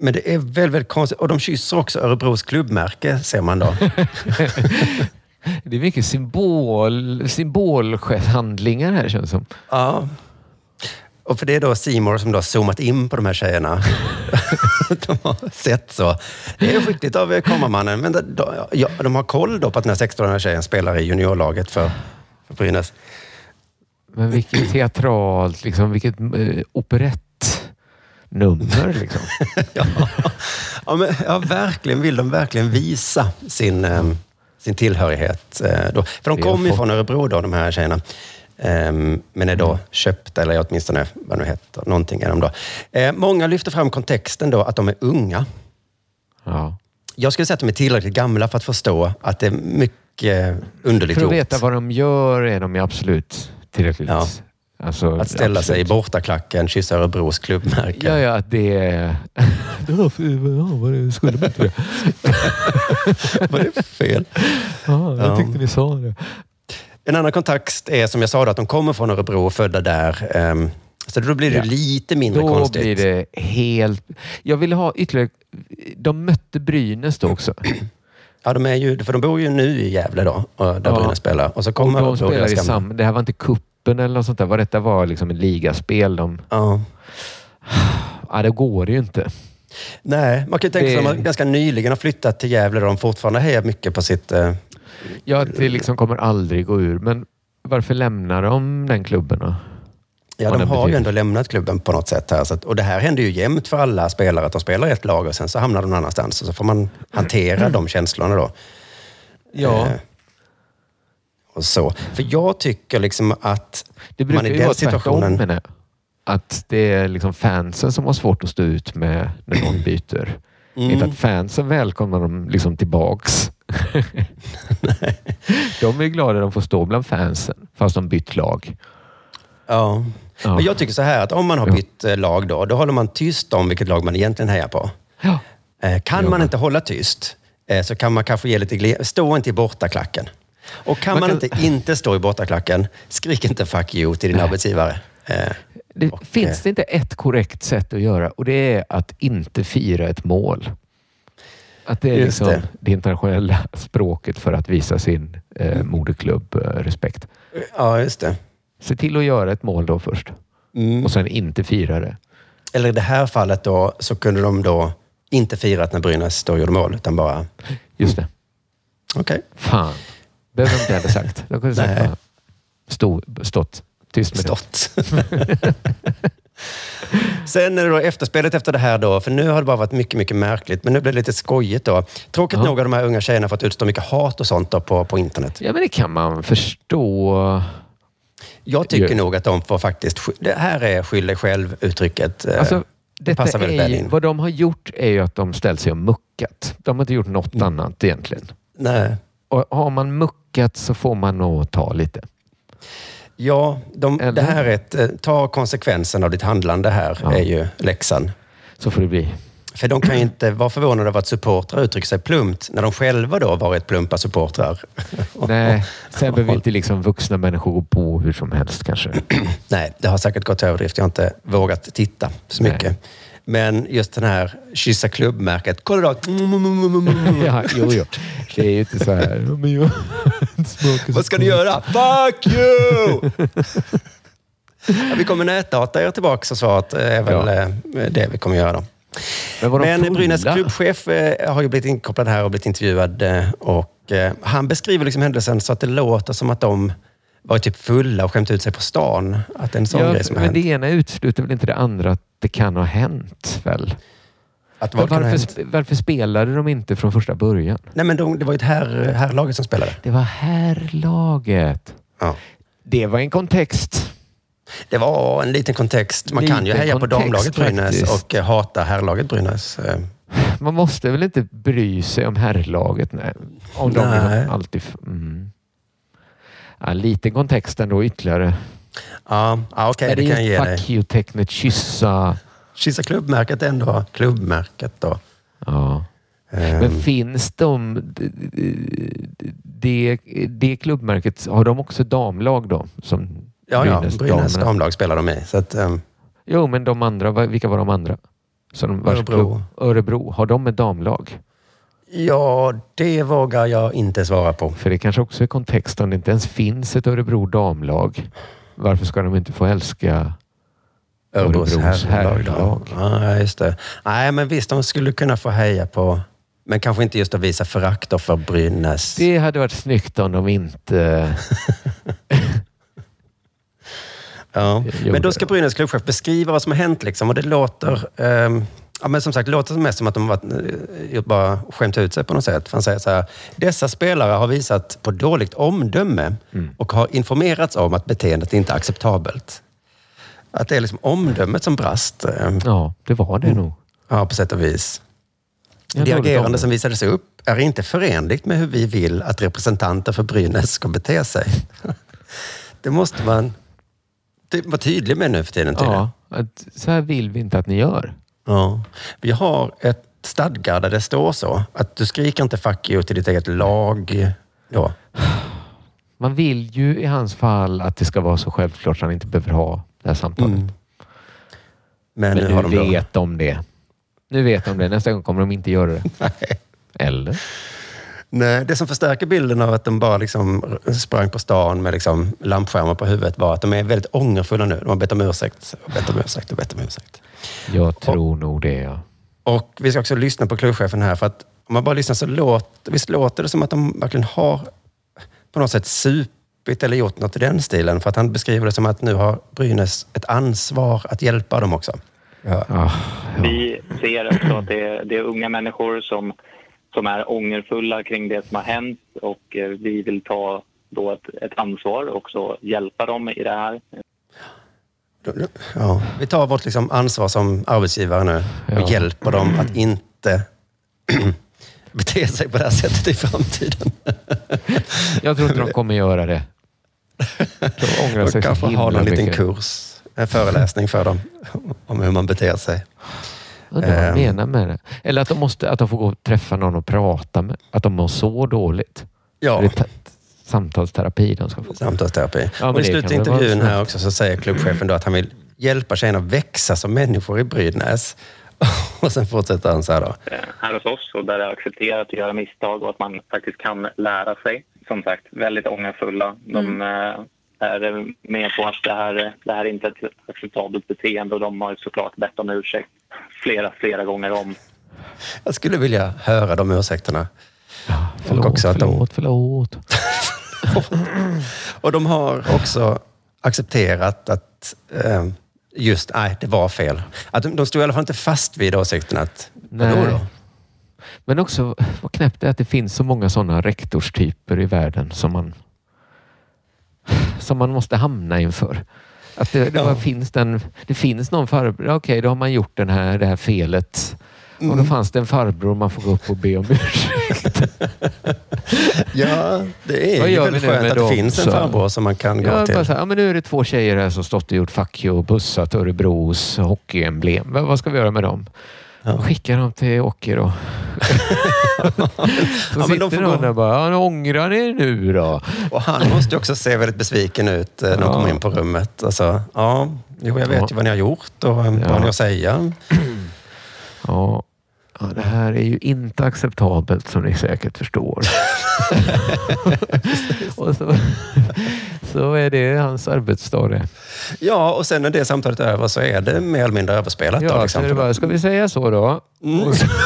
Men det är väldigt, väldigt konstigt. Och de kysser också Örebros klubbmärke, ser man då. [LAUGHS] Det är mycket symbol, symbolhandlingar här känns det som. ja. Och för det är då Simor som då zoomat in på de här tjejerna. [LAUGHS] de har sett så. Det är skickligt av kameramannen. Men de, de, ja, de har koll då på att den här 16-åriga tjejen spelar i juniorlaget för, för Brynäs. Men vilket [CLEARS THROAT] teatralt, liksom, vilket eh, operettnummer. Liksom. [LAUGHS] ja. Ja, men, ja, verkligen vill de verkligen visa sin, em, sin tillhörighet. eh, då. För de kommer ju folk- från Örebro, då, de här tjejerna. Em, men är då köpta, eller åtminstone vad nu heter, någonting är de då. Eh, många lyfter fram kontexten då, att de är unga. Ja. Jag skulle säga att de är tillräckligt gamla för att förstå att det är mycket underligt För att gjort. veta vad de gör är de ju absolut tillräckligt... Ja. Alltså, Att ställa sig i absolut. bortaklacken, kyssa Örebros klubbmärke. Ja, ja, att det är... [LAUGHS] Ja, var det skulle man inte? Var det [LAUGHS] fel? Ja, jag Ja. tyckte ni sa det. En annan kontext är som jag sa, då, att de kommer från Örebro och födda där. Ehm, Så då blir det Ja. lite mindre Då konstigt. blir det helt... Jag vill ha ytterligare... De mötte Brynäs då också. [CLEARS THROAT] Ja, de är ju, för de bor ju nu i Gävle då, och där Ja. Brynäs spelar. Och så Och kommer de Örebro, spelar i samma... Det här var inte kuppen eller något sånt där. Vad detta var liksom ett ligaspel. De... Ja. Ja, det går ju inte. Nej, man kan ju tänka sig Det- att de ganska nyligen har flyttat till Gävle där de fortfarande hejar mycket på sitt... Eh, Ja, det liksom kommer aldrig gå ur. Men varför lämnar de den klubben då? ja, de har ju ändå lämnat klubben på något sätt här. Så att, och det här händer ju jämt för alla spelare, att de spelar i ett lag och sen så hamnar de någon annanstans. Och så får man hantera [CLEARS THROAT] de känslorna då. Ja. Och så. För jag tycker liksom att Det man brukar i ju den vara tvärtom situationen... jag. Att det är liksom fansen som har svårt att stå ut med när någon byter Mm. Inte att fansen välkomnar dem liksom tillbaks. [LAUGHS] de är glada de får stå bland fansen, fast de bytt lag. Ja. Ja. Men jag tycker så här att om man har bytt eh, lag då, då håller man tyst om vilket lag man egentligen hejar på. Ja. Eh, Kan man inte hålla tyst eh, så kan man kanske ge lite Stå inte i bortaklacken. Och kan man, Man kan- inte inte stå i bortaklacken, skrik inte fuck you till din arbetsgivare. Eh, Det finns det inte ett korrekt sätt att göra och det är att inte fira ett mål. Att det är liksom det. det. internationella [LAUGHS] språket för att visa sin eh, moderklubb eh, respekt. Ja, just det. Se till att göra ett mål då först Mm. och sen inte fira det. Eller i det här fallet då, så kunde de då inte firat när Brynäs då gjorde mål, utan bara... Just det. Okej. Fan. Behöver de inte hade sagt. De kunde sagt bara, stå, stått tyst med Stått. [LAUGHS] Sen är det då efterspelet efter det här då, för nu har det bara varit mycket, mycket märkligt, men nu blir det lite skojigt då. Tråkigt Ja. nog har de här unga tjejerna fått utstå mycket hat och sånt då på, på internet. Ja, men det kan man förstå. Jag tycker Gör- nog att de får faktiskt... Det här är skyll dig själv-uttrycket. eh, Alltså, detta passar väldigt är väl in. vad de har gjort är ju att de ställt sig och muckat. De har inte gjort något Mm. annat egentligen. Nej. Och har man muckat så får man nog ta lite. Ja, de, det här är ett... eh, Ta konsekvensen av ditt handlande här, Ja. är ju läxan. Så får det bli. För de kan ju inte vara förvånade över att supportrar uttrycker sig plumpt när de själva då varit plumpa supportrar. [LAUGHS] Nej, sen behöver inte liksom vuxna människor gå på hur som helst kanske. [CLEARS THROAT] Nej, det har säkert gått till överdrift. Jag har inte vågat titta så mycket. Men just den här kyssa klubbmärket. Kolla då! [LAUGHS] ja, jo, jo. Det är ju inte så här. "Ja, [LAUGHS] Men jag smakar så Vad ska gott." göra? Fuck you! ja, vi kommer nätdata er tillbaka så svaret är väl Ja. eh, det vi kommer göra då. Men var Men? Brynäs klubbchef eh, har ju blivit inkopplad här och blivit intervjuad. eh, Och eh, han beskriver liksom händelsen så att det låter som att de var typ fulla och skämt ut sig på stan. Att det en sån Ja, grej som har men det hänt. ena utesluter väl inte det andra att det kan ha hänt väl? Att vad ha varför, hänt? sp- varför spelade de inte från första början? Nej, men de, det var ju här, härlaget som spelade. Det var herrlaget. Ja. Det var en kontext. Det var en liten kontext. Man kan ju Liten heja på damlaget Brynäs och eh, hata herrlaget Brynäs. Eh, Man måste väl inte bry sig om herrlaget? Nej. Om de Nej. liksom alltid... Mm. Ja, lite kontext ändå ytterligare. Ja, ja okej, Men det det kan jag ge dig. fuck you-tecknet, kyssa. Kyssa klubbmärket är ändå klubbmärket då. Ja. Ehm, Men finns de... Det, det klubbmärket, har de också damlag då? Som ja, ja, Brynäs Brynäs damerna? damlag spelar de i. Så att, ehm, Jo, men de andra, vilka var de andra? Vars Örebro. klubb- Örebro. Har de ett damlag? Ja, det vågar jag inte svara på. För det kanske också är kontext om det inte ens finns ett Örebro damlag. Varför ska de inte få älska Örebros Örebros herrlag. Ja, just det. Nej, men visst, de skulle kunna få heja på... Men kanske inte just att visa förakt för Brynäs. Det hade varit snyggt om de inte... [LAUGHS] Ja. Men då ska. Brynäs klubbchef beskriva vad som har hänt. Liksom. Och det låter... ehm, ja, men som sagt, det låter mest som att de har varit, eh, bara skämt ut sig på något sätt. För han säger så här. Dessa spelare har visat på dåligt omdöme Mm. och har informerats om att beteendet inte är acceptabelt. Att det är liksom omdömet som brast. ehm, Ja, det var det nog. Ja, på sätt och vis. Det agerande som visades upp är inte förenligt med hur vi vill att representanter för Brynäs ska bete sig. [LAUGHS] Det måste man vara tydlig med nu för tiden. Ja, så här vill vi inte att ni gör. Ja. Vi har ett stadgar där det står så. Att du skriker inte fuck you till ditt eget lag. Då. Man vill ju i hans fall att det ska vara så självklart så han inte behöver ha det här samtalet. Mm. Men, Men nu nu de då... vet de det. Nu vet de det. Nästa gång kommer de inte göra det. [LAUGHS] Nej. Eller? Nej, det som förstärker bilden av att de bara liksom sprang på stan med liksom lampskärmar på huvudet var att de är väldigt ångerfulla nu. De har bett om ursäkt och bett om ursäkt och bett om ursäkt. Jag tror nog det, ja. Och vi ska också lyssna på klubbchefen här, för att om man bara lyssnar så låter, visst låter det som att de verkligen har på något sätt supit eller gjort något i den stilen. För att han beskriver det som att nu har Brynäs ett ansvar att hjälpa dem också. Ja. Ah, ja. Vi ser också att det är, det är unga människor som, som är ångerfulla kring det som har hänt och eh, vi vill ta då ett, ett ansvar och också hjälpa dem i det här. Ja. Vi tar vårt liksom ansvar som arbetsgivare nu och Ja. hjälper dem att inte [CLEARS THROAT] bete sig på det här sättet i framtiden. [LAUGHS] Jag tror inte de kommer göra det. De [LAUGHS] ångrar sig så kanske himla ha någon liten mycket. kurs, en föreläsning för dem om hur man beter sig. Undrar vad de Ehm. menar med det. Eller att de, måste, att de får gå och träffa någon och prata med. Att de mår så dåligt. Ja. Samtalsterapi de ska få. Samtalsterapi. Ja, men och i slutet av intervjun här också så säger klubbchefen då att han vill hjälpa tjejerna att växa som människor i Brydnäs. [LAUGHS] Och sen fortsätter han så här då. eh, här hos oss och där det är accepterat att göra misstag och att man faktiskt kan lära sig. Som sagt, väldigt ångerfulla. De eh, är med på att det här, det här är inte ett acceptabelt beteende och de har såklart bett om ursäkt flera, flera gånger om. Jag skulle vilja höra de ursäkterna. Förlåt, och också att de, förlåt, förlåt. [LAUGHS] [LAUGHS] och de har också accepterat att eh, just, nej, det var fel. Att de, de stod i alla fall inte fast vid åsikten att, vadå Nej. då? Men också vad knäppt det är att det finns så många sådana rektorstyper i världen som man, som man måste hamna inför. Att det, det, Ja. finns den, det finns någon farbror, okej då har man gjort den här, det här felet. Och Mm. då fanns det en farbror man får gå upp och be om ursäkt. [LAUGHS] Ja, det är ju väldigt skönt att det finns en farbror som man kan gå Ja, till. bara så här, ja, men nu är det två tjejer här som stått och gjort fuck you och bussat Örebros hockeyemblem. Vad, vad ska vi göra med dem? Skicka dem till Åke då. [LAUGHS] så men sitter någon gå- där och bara, ja, nu ångrar ni nu då? Och han måste ju också se väldigt besviken ut eh, när de Ja. kommer in på rummet. Alltså, ja, jo, jag vet Ja. ju vad ni har gjort och vad Ja. ni har att säga. Ja, ja, det här är ju inte acceptabelt som ni säkert förstår. [LAUGHS] och så, så är det hans arbetsdag det. Ja, och sen när det samtalet är över så är det mer eller mindre överspelat. då, Ja, liksom. så är det bara, ska vi säga så då? Mm. Så, [LAUGHS]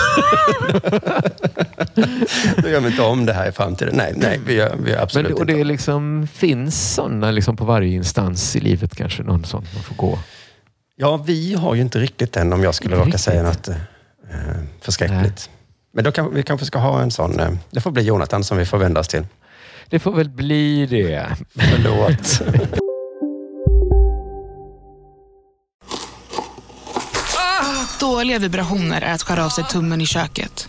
Då gör vi inte om det här i framtiden. Nej, nej vi gör, vi gör men, absolut och inte. det liksom, finns sådana liksom på varje instans i livet kanske, någon sån man får gå. Ja, vi har ju inte riktigt än om jag skulle råka säga något eh, förskräckligt. Men då kan, vi kanske ska ha en sån. Eh, det får bli Jonathan som vi får vända oss till. Det får väl bli det. Förlåt. [LAUGHS] Dåliga vibrationer är att skära av sig tummen i köket.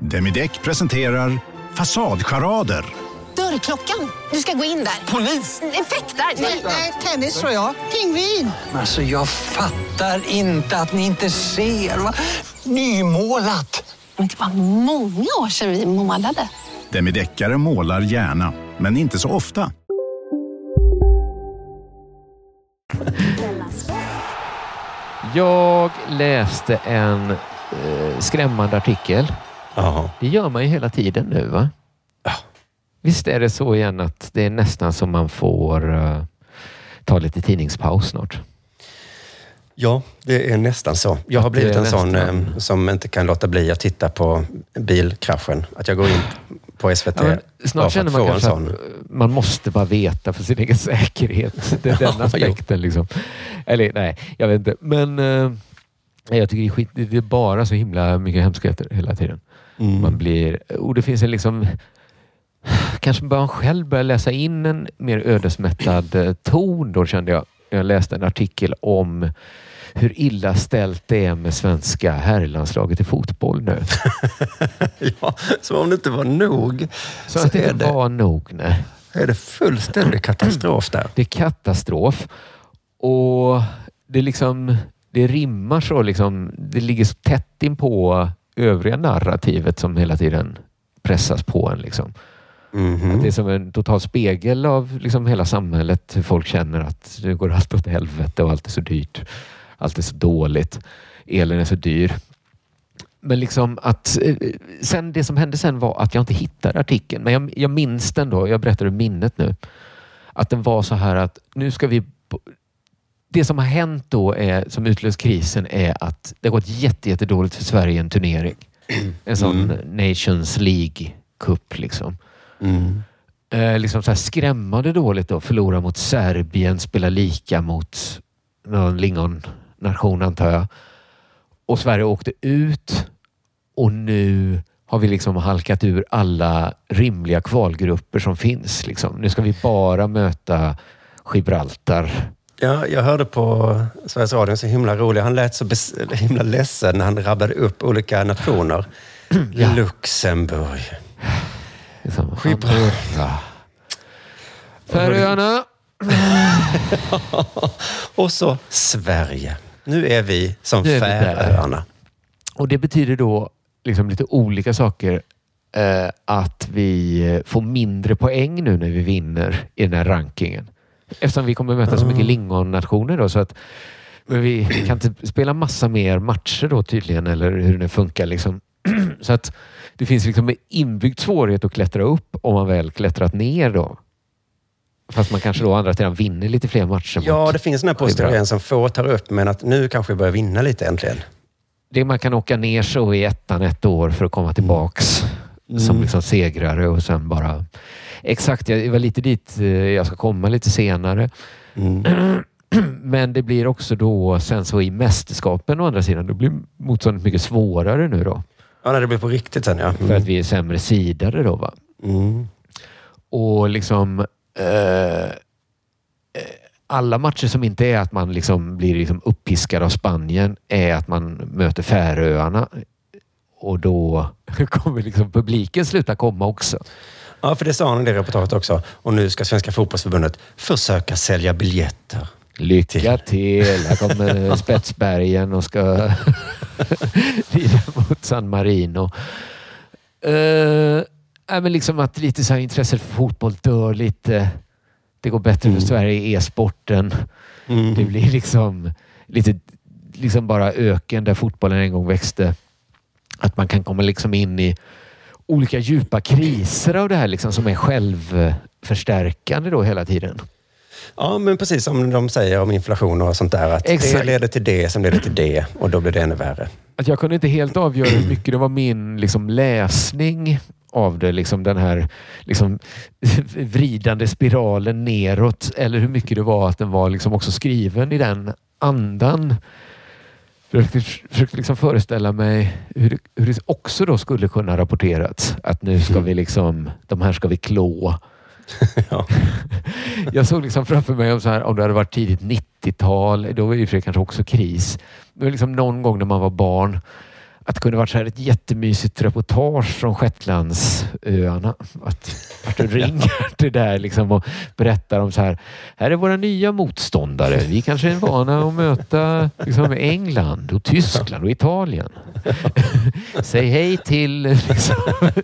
Demideck presenterar Fasadcharader. Dörrklockan. Du ska gå in där. Polis? Effektar? Nej, tennis tror jag. Pingvin. Alltså jag fattar inte att ni inte ser. Va? Nymålat! Men det var många år sedan vi målade. Demideckare målar gärna, men inte så ofta. Jag läste en eh, skrämmande artikel. Det gör man ju hela tiden nu va? Visst är det så igen att det är nästan som man får eh, ta lite tidningspaus snart. Ja, det är nästan så. Jag har blivit en sån nästan- eh, som inte kan låta bli att titta på bilkraschen. Att jag går in på SVT Ja, snart känner man kanske sån. att man måste bara veta för sin egen [LAUGHS] säkerhet. Det är den Ja, aspekten. Liksom. Eller nej, jag vet inte. Men eh, jag tycker det är, skit, det är bara så himla mycket hemskheter hela tiden. Mm. Man blir, och det finns en liksom [SIGHS] Kanske bör man själv börja läsa in en mer ödesmättad eh, ton då kände jag. Jag läste en artikel om hur illa ställt det är med svenska herrlandslaget i fotboll nu. [LAUGHS] ja, som om det inte var nog. Så, att det inte var nog. Nej. är det fullständig katastrof där. [CLEARS THROAT] Det är katastrof. Och det liksom det rimmar så liksom. Det ligger så tätt in på övriga narrativet som hela tiden pressas på en. Liksom. Mhm. Att det är som en total spegel av liksom hela samhället. Hur folk känner att det går allt åt helvete och allt är så dyrt. Allt är så dåligt. Elen är så dyr. Men liksom att eh, sen det som hände sen var att jag inte hittade artikeln. Men jag, jag minns den då. Jag berättar ur minnet nu. Att den var så här att nu ska vi... Det som har hänt då är, som utlöst krisen är att det har gått jätte, jättedåligt för Sverige i en turnering. En sån Nations League-cup liksom. Mm. Eh, liksom så här skrämmande dåligt då. Förlora mot Serbien, spela lika mot någon lingonnation antar jag. Och Sverige åkte ut och nu har vi liksom halkat ur alla rimliga kvalgrupper som finns. Liksom. Nu ska vi bara möta Gibraltar. Ja, jag hörde på Sveriges Radio, så himla rolig. Han lät så himla ledsen när han rabblade upp olika nationer. Luxemburg. Gibraltar. Färöarna. [LAUGHS] Och så Sverige. Nu är vi som. Färöarna. Och det betyder då liksom lite olika saker. Eh, att vi får mindre poäng nu när vi vinner i den här rankingen. Eftersom vi kommer möta så mycket lingonnationer då. Så att, men vi kan inte spela massa mer matcher då tydligen, eller hur det funkar. Liksom. [CLEARS THROAT] så att det finns liksom en inbyggd svårighet att klättra upp om man väl klättrat ner då. Fast man kanske då å andra sidan vinner lite fler matcher. Ja, mot det finns den här positionen som få tar upp, men att nu kanske vi börjar vinna lite äntligen. det man kan åka ner så i ettan ett år för att komma tillbaks Mm. som liksom segrare och sen bara... Exakt, jag- det var lite dit eh, jag ska komma lite senare. Mm. [CLEARS THROAT] Men det blir också då sen så i mästerskapen å andra sidan, då blir motståndet mycket svårare nu då. Ja, när det blir på riktigt sen ja. För att vi är sämre sidare då. Va? Mm. Och liksom eh, eh, alla matcher som inte är att man liksom blir liksom uppiskad av Spanien är att man möter Färöarna. Och då [LAUGHS] kommer liksom publiken sluta komma också. Ja, för det sa han i det reportaget också. Och nu ska Svenska fotbollsförbundet försöka sälja biljetter. Lycka till! Här kommer [LAUGHS] Spetsbergen och ska [LAUGHS] lira mot San Marino. Uh, men liksom att lite så här intresset för fotboll dör lite. Det går bättre för Sverige i e-sporten. Det blir liksom lite liksom bara öken där fotbollen en gång växte. Att man kan komma liksom in i olika djupa kriser av det här liksom som är självförstärkande då hela tiden. Ja, men precis som de säger om inflation och sånt där. Att det Exakt. leder till det som leder till det och då blir det ännu värre. att jag kunde inte helt avgöra hur mycket det var min liksom, läsning av det, liksom den här liksom, [LAUGHS] vridande spiralen neråt eller hur mycket det var att den var liksom också skriven i den andan. Försökte, försökte liksom föreställa mig hur det, hur det också då skulle kunna rapporterats. Att nu ska vi liksom, de här ska vi klå. [LAUGHS] [LAUGHS] Jag såg liksom framför mig om, så här, om det hade varit tidigt 90-tal, då var det kanske också kris. Men liksom någon gång när man var barn, att det kunde varit så här ett jättemysigt reportage från Shetlandsöarna. Att, du ringer till där liksom och berättar om så här, här är våra nya motståndare. Vi kanske är vana att möta liksom England och Tyskland och Italien. [LAUGHS] Säg hej till liksom. [LAUGHS]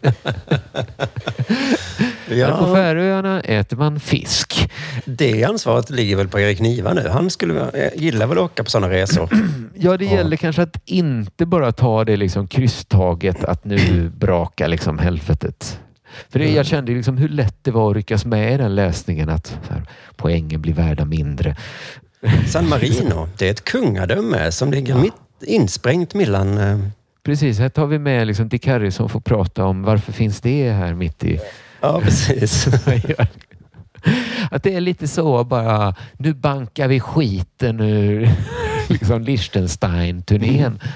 Ja. På Färöarna äter man fisk. Det ansvaret ligger väl på Erik Niva nu. Han skulle eh, gilla väl att åka på sådana resor. [CLEARS THROAT] Ja, det gäller kanske att inte bara ta det liksom krysstaget att nu brakar liksom helvetet. För det, jag kände liksom hur lätt det var att ryckas med i den läsningen att här, poängen blir värda mindre. [LAUGHS] San Marino, det är ett kungadöme som ligger mitt insprängt mellan... eh, Precis, här tar vi med liksom Dick Harrison får prata om varför finns det här mitt i... Ja, [LAUGHS] precis. Att det är lite så bara, nu bankar vi skiten ur [LAUGHS] liksom Liechtenstein-turnén. [LAUGHS]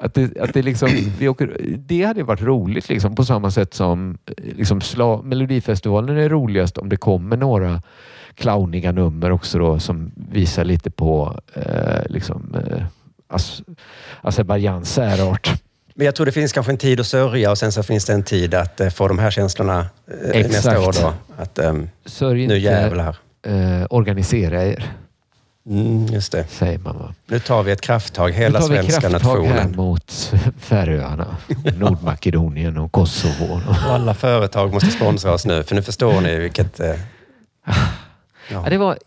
Att det, att det, liksom, vi åker, det hade varit roligt liksom, på samma sätt som liksom, sla, Melodifestivalen är roligast om det kommer några clowniga nummer också då, som visar lite på eh, liksom, eh, Azerbajdzjans särart. Men jag tror det finns kanske en tid att sörja och sen så finns det en tid att eh, få de här känslorna eh, nästa Exakt. år. Då. Att, ehm, Sörj nu inte, jävlar. eh, organisera er. Mm, just det. Säger man va? Nu tar vi ett krafttag, hela nu tar vi svenska krafttag här nationen. mot Färöarna, Nordmakedonien och Kosovo. Och alla företag måste sponsra oss nu, för nu förstår ni vilket... Eh, Ja, det var,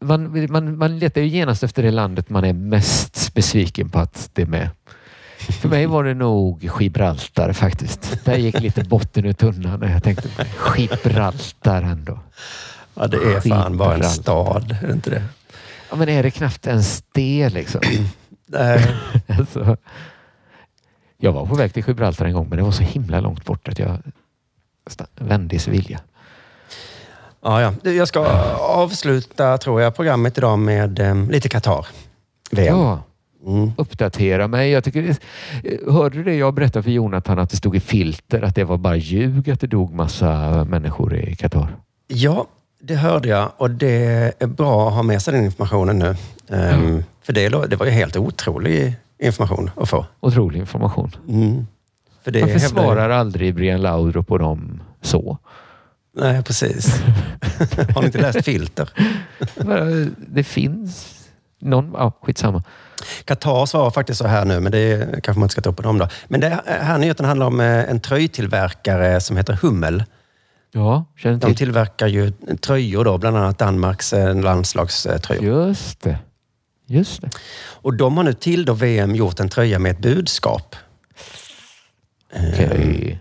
man, man, man letar ju genast efter det landet man är mest besviken på att det är med. För mig var det nog Gibraltar faktiskt. Där gick lite botten ur tunnan och jag tänkte Gibraltar ändå. ja, det är fan bara en stad, är det inte det? Ja, men är det knappt ens det liksom? [CLEARS THROAT] Nej. [LAUGHS] alltså, Jag var på väg till Gibraltar en gång men det var så himla långt bort att jag vände i Sevilla. Ja, ja. Jag ska avsluta, tror jag, programmet idag med eh, lite Qatar. VM. Ja, uppdatera mig. Jag tycker, hörde du det jag berättade för Jonathan att det stod i filter att det var bara ljug att det dog massa människor i Qatar? Ja, det hörde jag och det är bra att ha med sig den informationen nu. Ehm, För det, det var ju helt otrolig information att få. Otrolig information. Mm. För det Varför svarar aldrig Brian Laudrup på dem så? Nej, precis. [LAUGHS] Har ni inte läst filter? det finns någon... Ja, skitsamma. Qatar svarar faktiskt så här nu, men det kanske man inte ska ta upp på dem då. Men det här nyheten handlar om eh, en tröjtillverkare som heter Hummel. Ja, känner De till. tillverkar ju tröjor då, bland annat Danmarks eh, landslagströjor. Just det. Just det. Och de har nu till då VM gjort en tröja med ett budskap. Eh,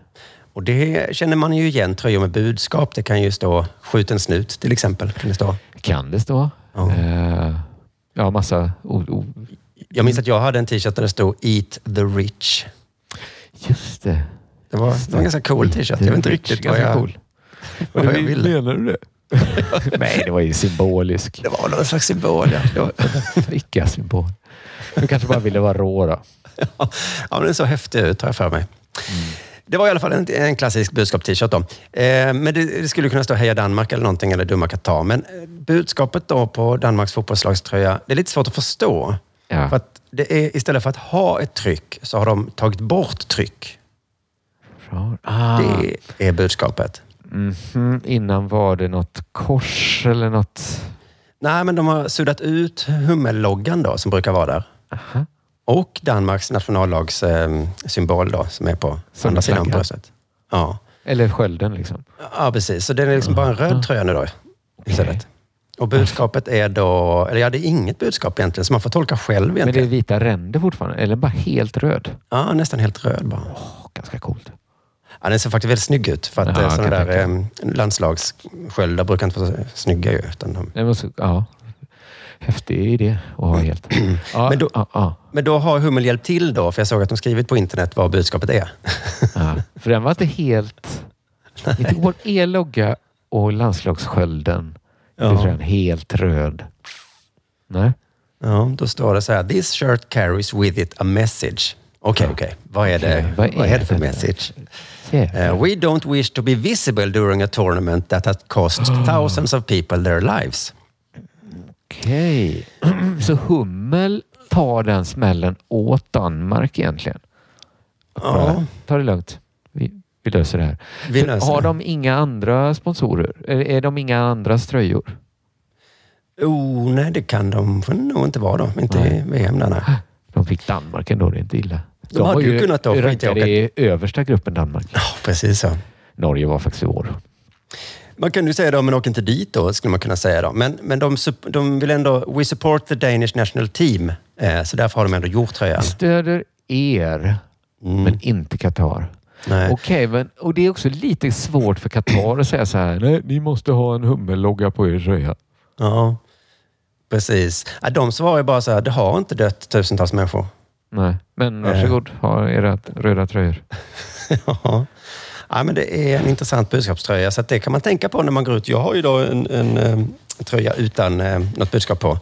Och det känner man ju igen, tröjor med budskap. Det kan ju stå skjut en snut till exempel. Kan det stå. Kan det stå? Ja. Eh, ja, massa... O, o, Jag minns att jag hade en t-shirt där det stod Eat the rich. just det. Det var, det var en ganska cool t-shirt. Jag vet inte riktigt vad Ganska jag, cool. [LAUGHS] vad jag ville. Menar du det? [LAUGHS] Nej, det var ju symbolisk. Det var någon slags symbol, ja. [LAUGHS] Vilka symbol. Du kanske bara ville vara rå då. ja, men den såg häftig ut, har jag för mig. Det var i alla fall en, en klassisk budskap-t-shirt. Då. Eh, men det, det skulle kunna stå Heja Danmark eller någonting, eller Dumma Qatar. Men eh, budskapet då på Danmarks fotbollslagströja, det är lite svårt att förstå. Ja. För att det är, istället för att ha ett tryck så har de tagit bort tryck. Ah. Det är budskapet. Mhm, Innan var det något kors eller något... Nej, men de har suddat ut hummelloggan då, som brukar vara där. Aha. Och Danmarks nationallags eh, symbol då, som är på Som andra sidan bröstet. Ja. Eller skölden liksom. ja, precis. Så det är liksom bara en röd tröja nu då istället. Och budskapet är då, eller ja, det är inget budskap egentligen, så man får tolka själv Men det är egentligen. vita ränder fortfarande? Eller bara helt röd? Ja, nästan helt röd bara. Ganska coolt. Ja, den ser faktiskt väldigt snygg ut. För att Ja, ja, sådana där eh, landslagssköldar brukar inte vara snygga ju. Utan de... Det var så, ja. Häftig idé att ha helt. [CLEARS THROAT] Ja, Men då- ja, ja, Men då har Hummel hjälpt till då, för jag såg att de skrivit på internet vad budskapet är. För den var inte helt... Vi tog bort er logga och landslagsskölden. Ja. Ja. Den helt röd. Nej. Ja, då står det så här. This shirt carries with it a message. Okej, okej. Vad är det, Okej, vad är det för message? Uh, we don't wish to be visible during a tournament that has cost thousands of people their lives. Okej. Så Hummel tar den smällen åt Danmark egentligen? Ja. Ta det lugnt. Vi, löser det här. Vi löser har det. de inga andra sponsorer? Är, de inga andra tröjor? Oh, nej, det kan de får nog inte vara då. Inte i VM nej. [GASPS] De fick Danmark ändå, det är inte illa. De hade var ju kunnat i rankade åka- i översta gruppen Danmark. Ja, precis så. Norge var faktiskt i år. Man kan ju säga då, men åk inte dit då, skulle man kunna säga då. Men, men de, de vill ändå, we support the Danish national team. Eh, så därför har de ändå gjort tröjan. Stöder er, men inte Qatar. Nej. Okej, men och det är också lite svårt för Qatar att säga så här. Nej, ni måste ha en hummellogga på er tröja. Ja, precis. De svarar ju bara så här, det har inte dött tusentals människor. Nej, men varsågod. Ha era röda tröjor. [LAUGHS] Ja. ja, men det är en intressant budskapströja, så det kan man tänka på när man går ut. Jag har ju då en, en, eh, tröja utan eh, något budskap på.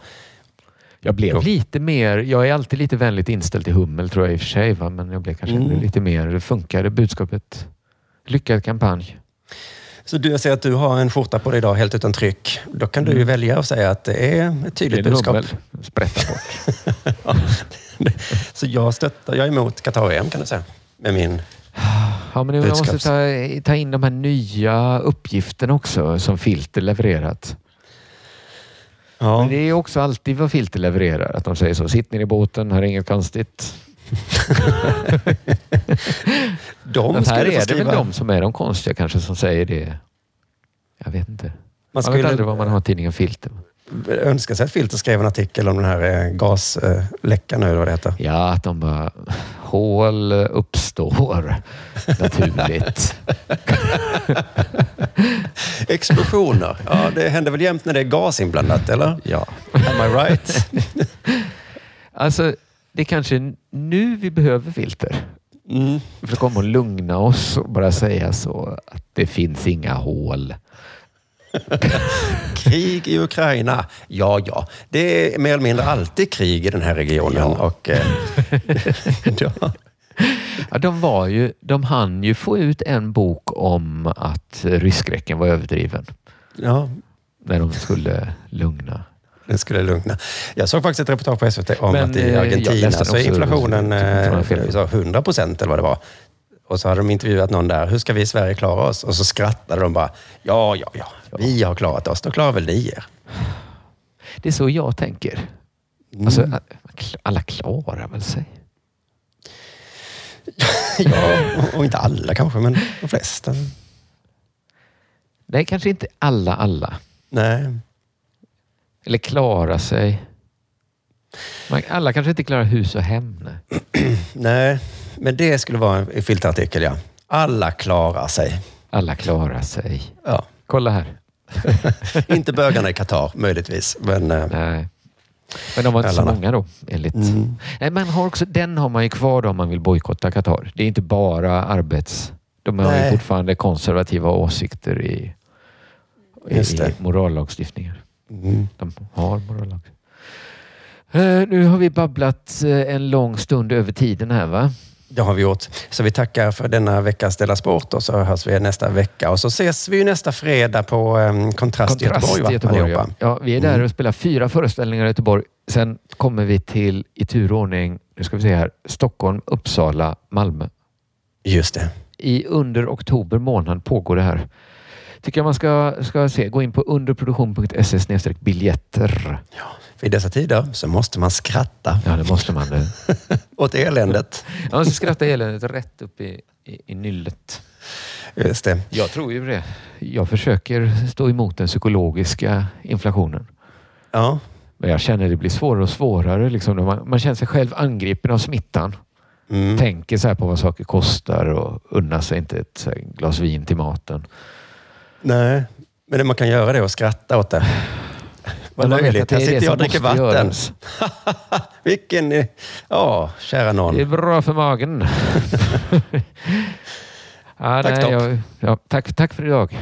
Jag blev lite mer, jag är alltid lite vänligt inställd till hummel tror jag i och för sig, va? men jag blev kanske Mm. lite mer, det funkade budskapet. Lyckad kampanj. Så du, jag ser att du har en skjorta på dig idag helt utan tryck. Då kan du ju Mm. välja och säga att det är ett tydligt Det är budskap. hummel. Sprätta bort. [LAUGHS] ja. Så jag stöttar, jag är emot Qatar-EM kan du säga. Med min Ja, men man måste ta, ta in de här nya uppgifterna också som Filter levererat. Ja. Men det är också alltid vad Filter levererar. Att de säger så. Sitt ner i båten, här är inget konstigt. [LAUGHS] De Men här är det väl de som är de konstiga kanske som säger det. Jag vet inte. Man, Man vet aldrig vad man har tidningen Filter. önska sig att Filter skrev en artikel om den här eh, gasläckan nu, vad det heter. Ja, att de bara... Hål uppstår [LAUGHS] naturligt. [LAUGHS] [LAUGHS] Explosioner. Ja, det händer väl jämt när det är gas inblandat, eller? Ja. Am I right? [LAUGHS] Alltså, det är kanske nu vi behöver filter. Mm. För att komma och lugna oss och bara säga så att det finns inga hål. [LAUGHS] Krig i Ukraina. Ja, ja. Det är mer eller mindre alltid krig i den här regionen. Och, eh, ja. Ja, de, var ju, de hann ju få ut en bok om att rysskräcken var överdriven. Ja. När de skulle lugna. Den skulle lugna. Jag såg faktiskt ett reportage på SVT om Men, att eh, i jag Argentina så är inflationen fel. eh, så 100 procent eller vad det var. Och så hade de intervjuat någon där. Hur ska vi i Sverige klara oss? Och så skrattade de bara. Ja, ja, ja. Vi har klarat oss. Då klarar väl ni er. Det är så jag tänker. Mm. Alltså, alla klarar väl sig? [LAUGHS] ja, och inte alla kanske, men de flesta. Nej, kanske inte alla alla. Nej. Eller klara sig. Man, alla kanske inte klarar hus och hem. Nej. [CLEARS THROAT] Nej, men det skulle vara en filterartikel, ja. Alla klarar sig. Alla klarar sig. Ja. Kolla här. [LAUGHS] inte bögarna i Qatar, möjligtvis. Men, eh, Nej. Men de var inte så Alla. många då, enligt... Mm. Nej, man har också, den har man ju kvar då om man vill bojkotta Qatar. Det är inte bara arbets... De har ju Nej. fortfarande konservativa åsikter i, i morallagstiftningar. Mm. De har morallag. Eh, nu har vi babblat eh, en lång stund över tiden här va? Det har vi gjort. Så vi tackar för denna veckas Della Sport och så hörs vi nästa vecka. Och så ses vi nästa fredag på um, Kontrast, i Göteborg. Va? Göteborg ja. ja, vi är där Mm. och spelar fyra föreställningar i Göteborg. Sen kommer vi till, i tur och ordning, nu ska vi se här, Stockholm, Uppsala, Malmö. Just det. I under oktober månad pågår det här. Tycker jag man ska, ska se. Gå in på underproduktion.se biljetter. För i dessa tider så måste man skratta Ja, det måste man. Det. [LAUGHS] åt eländet. Ja, man ska skratta eländet rätt upp i, i, i nyllet. Just det. Jag tror ju det. Jag försöker stå emot den psykologiska inflationen. Ja. Men jag känner det blir svårare och svårare. Liksom, man, man känner sig själv angripen av smittan. Mm. Tänker så här på vad saker kostar och unnar sig inte ett glas vin till maten. Nej, men det man kan göra det är att skratta åt det. Vad löjligt. Här sitter jag och dricker vatten. [LAUGHS] Vilken... eh, Ja, kära någon. Det är bra för magen. [LAUGHS] ja, Tack, nej, jag, ja, tack, tack för idag.